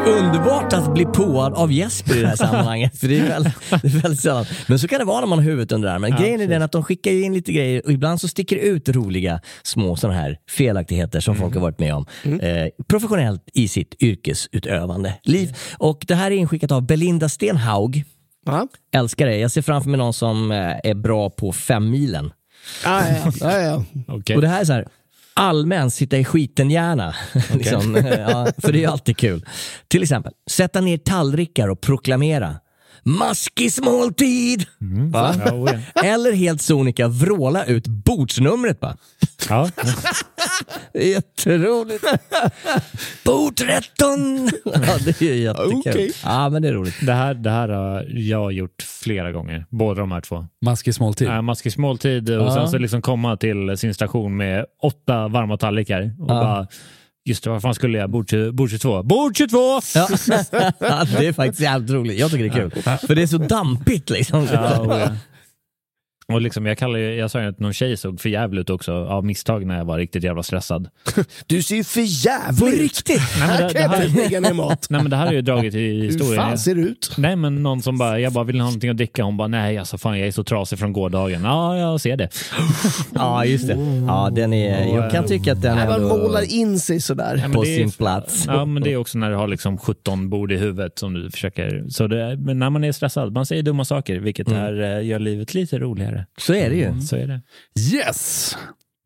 Underbart att bli påad av Jesper i det här sammanhanget. För det är, väldigt, det är väldigt sällan. Men så kan det vara när man har huvudet under armen. Ja, Grejen absolut. är den att de skickar in lite grejer och ibland så sticker det ut roliga små sådana här felaktigheter som mm. folk har varit med om. Mm. Eh, professionellt i sitt yrkesutövande liv. Mm. Och det här är inskickat av Belinda Stenhaug. Aha. Älskar dig. Jag ser framför mig någon som eh, är bra på fem milen. Ah, ja, ja, ja. okay. Och det här är så här, allmän sitta i skiten-hjärna. liksom, ja, för det är ju alltid kul. Till exempel, sätta ner tallrikar och proklamera Maskis måltid! Va? Ja, oh, ja. Eller helt sonika vråla ut bordsnumret bara. Ja. Det är jätteroligt. Bord 13! Ja, det är jättekul. Okej. Ja, men det är roligt. Det, här, det här har jag gjort flera gånger. Båda de här två. Maskis måltid. Äh, Maskis måltid och Ja. sen så liksom komma till sin station med åtta varma tallrikar. Och Ja. bara, just det, vad fan skulle jag? Bord, 20 bord 22. Bord 22! Ja. Det är faktiskt jävligt roligt. Jag tycker det är kul. För det är så dampigt liksom. Ja, och, liksom, jag, kallar, jag sa ju att någon tjej såg för jävligt ut också av misstag när jag var riktigt jävla stressad. Du ser ju för jävligt På ut. riktigt? Nej, men Här det, kan det, här, mat. nej, men det här har ju dragit i Hur historien. fan ser det ut? Nej men någon som bara, jag bara vill ha någonting att dricka? Hon bara, nej alltså fan jag är så trasig från gårdagen. Ja, jag ser det. Ja, just det. Ja, den är, jag kan tycka att den Nej, är man målar in sig sådär. Men på är- sin plats. Ja, men det är också när du har liksom 17 bord i huvudet som du försöker. Så det, men när man är stressad, man säger dumma saker, vilket är, eh, gör livet lite roligare. Så är det ju. Så är det. Yes!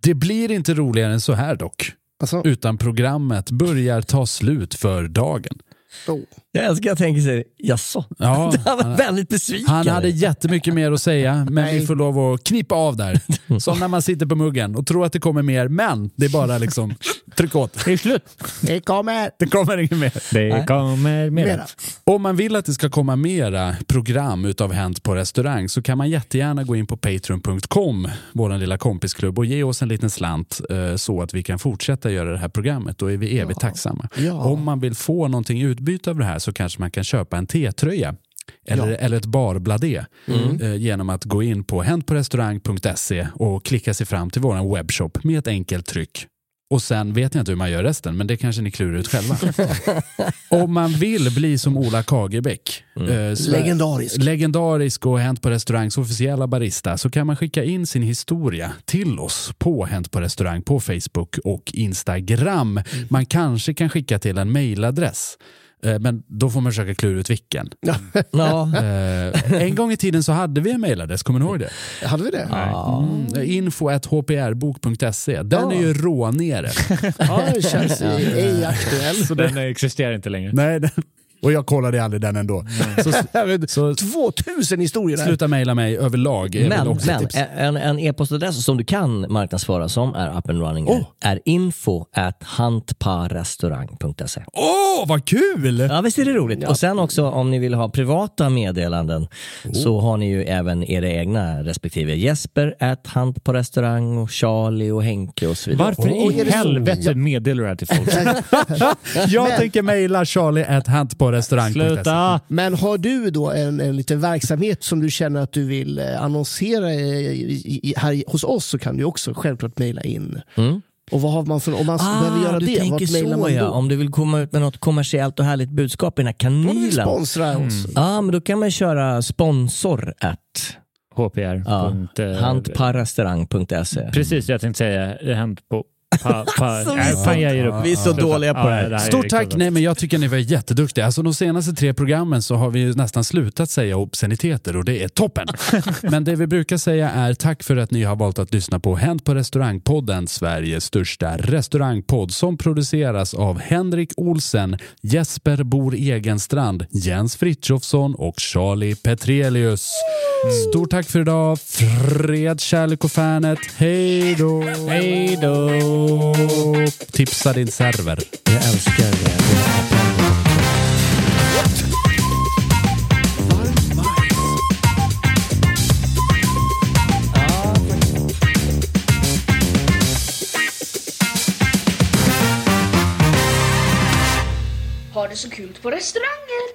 Det blir inte roligare än så här dock. Alltså, Utan programmet börjar ta slut för dagen. Oh. Jag älskar att tänka sig, jaså? Ja, han var han- väldigt besviken. Han hade jättemycket mer att säga, men vi Nej. får lov att knippa av där. Som när man sitter på muggen och tror att det kommer mer, men det är bara liksom tryck åt. Det är slut. Det kommer Det kommer inget mer. Det kommer mer. mera. Om man vill att det ska komma mera program utav Hänt på restaurang så kan man jättegärna gå in på patreon.com, vår lilla kompisklubb, och ge oss en liten slant eh, så att vi kan fortsätta göra det här programmet. Då är vi evigt tacksamma. Ja. Om man vill få någonting utbyte av det här så kanske man kan köpa en T-tröja. Eller, eller ett barbladé eh, genom att gå in på häntporestaurang.se och klicka sig fram till vår webbshop med ett enkelt tryck. Och sen vet jag inte hur man gör resten, men det kanske ni klurar ut själva. Om man vill bli som Ola Kagerbäck, eh, Sver- Legendarisk. legendarisk och Hänt på restaurangs officiella barista, så kan man skicka in sin historia till oss på Hänt på restaurang på Facebook och Instagram. Man kanske kan skicka till en mailadress. Eh, Men då får man försöka klura ut vilken. Ja. Eh, en gång i tiden så hade vi en mailadress, kommer ni ihåg det? Hade vi det? Mm, info.hprbok.se. Den är ju rånere. Ja, det känns ju ej aktuell. Så den existerar inte längre. Nej, den, och jag kollade aldrig den ändå. Så, så 2000 historier sluta mejla mig överlag. Men, men en, en e-postadress som du kan marknadsföra som är up and running Oh. är info at hantparrestaurang.se. Åh, vad kul! Ja, visst är det roligt? Och sen också om ni vill ha privata meddelanden så har ni ju även era egna respektive Jesper at Hant på restaurang och Charlie och Henke och så vidare. Varför är i helvete meddelar du det här till folk? Jag Men- tänker mejla charlie at hantporestaurang.se. Sluta! Men har du då en, en liten verksamhet som du känner att du vill eh, annonsera i, i, här hos oss så kan du också självklart mejla in. Mm. Och vad har man för, om man behöver göra Ah, du det, tänker så man ja. då? Om du vill komma ut med något kommersiellt och härligt budskap i den här kanylen. sponsra oss. Ja, men då kan man köra sponsor at HPR. ja, eh. Precis, jag tänkte säga hänt på... Pa, pa, Alltså, vi är nej, så- fan, jag ger upp. vi är så dåliga på det här. är Stort riktigt tack! Nej, men jag tycker ni var jätteduktiga. Alltså, de senaste tre programmen så har vi ju nästan slutat säga obsceniteter och det är toppen. men det vi brukar säga är tack för att ni har valt att lyssna på Hänt på restaurangpodden, Sveriges största restaurangpodd som produceras av Henrik Olsen, Jesper Bor Egenstrand, Jens Fritjofsson och Charlie Petrelius. Stort tack för idag. Fred, kärlek och fanet. Hej då! Hej då! Tipsa din server. Jag älskar det. Ha det så kul på restauranger.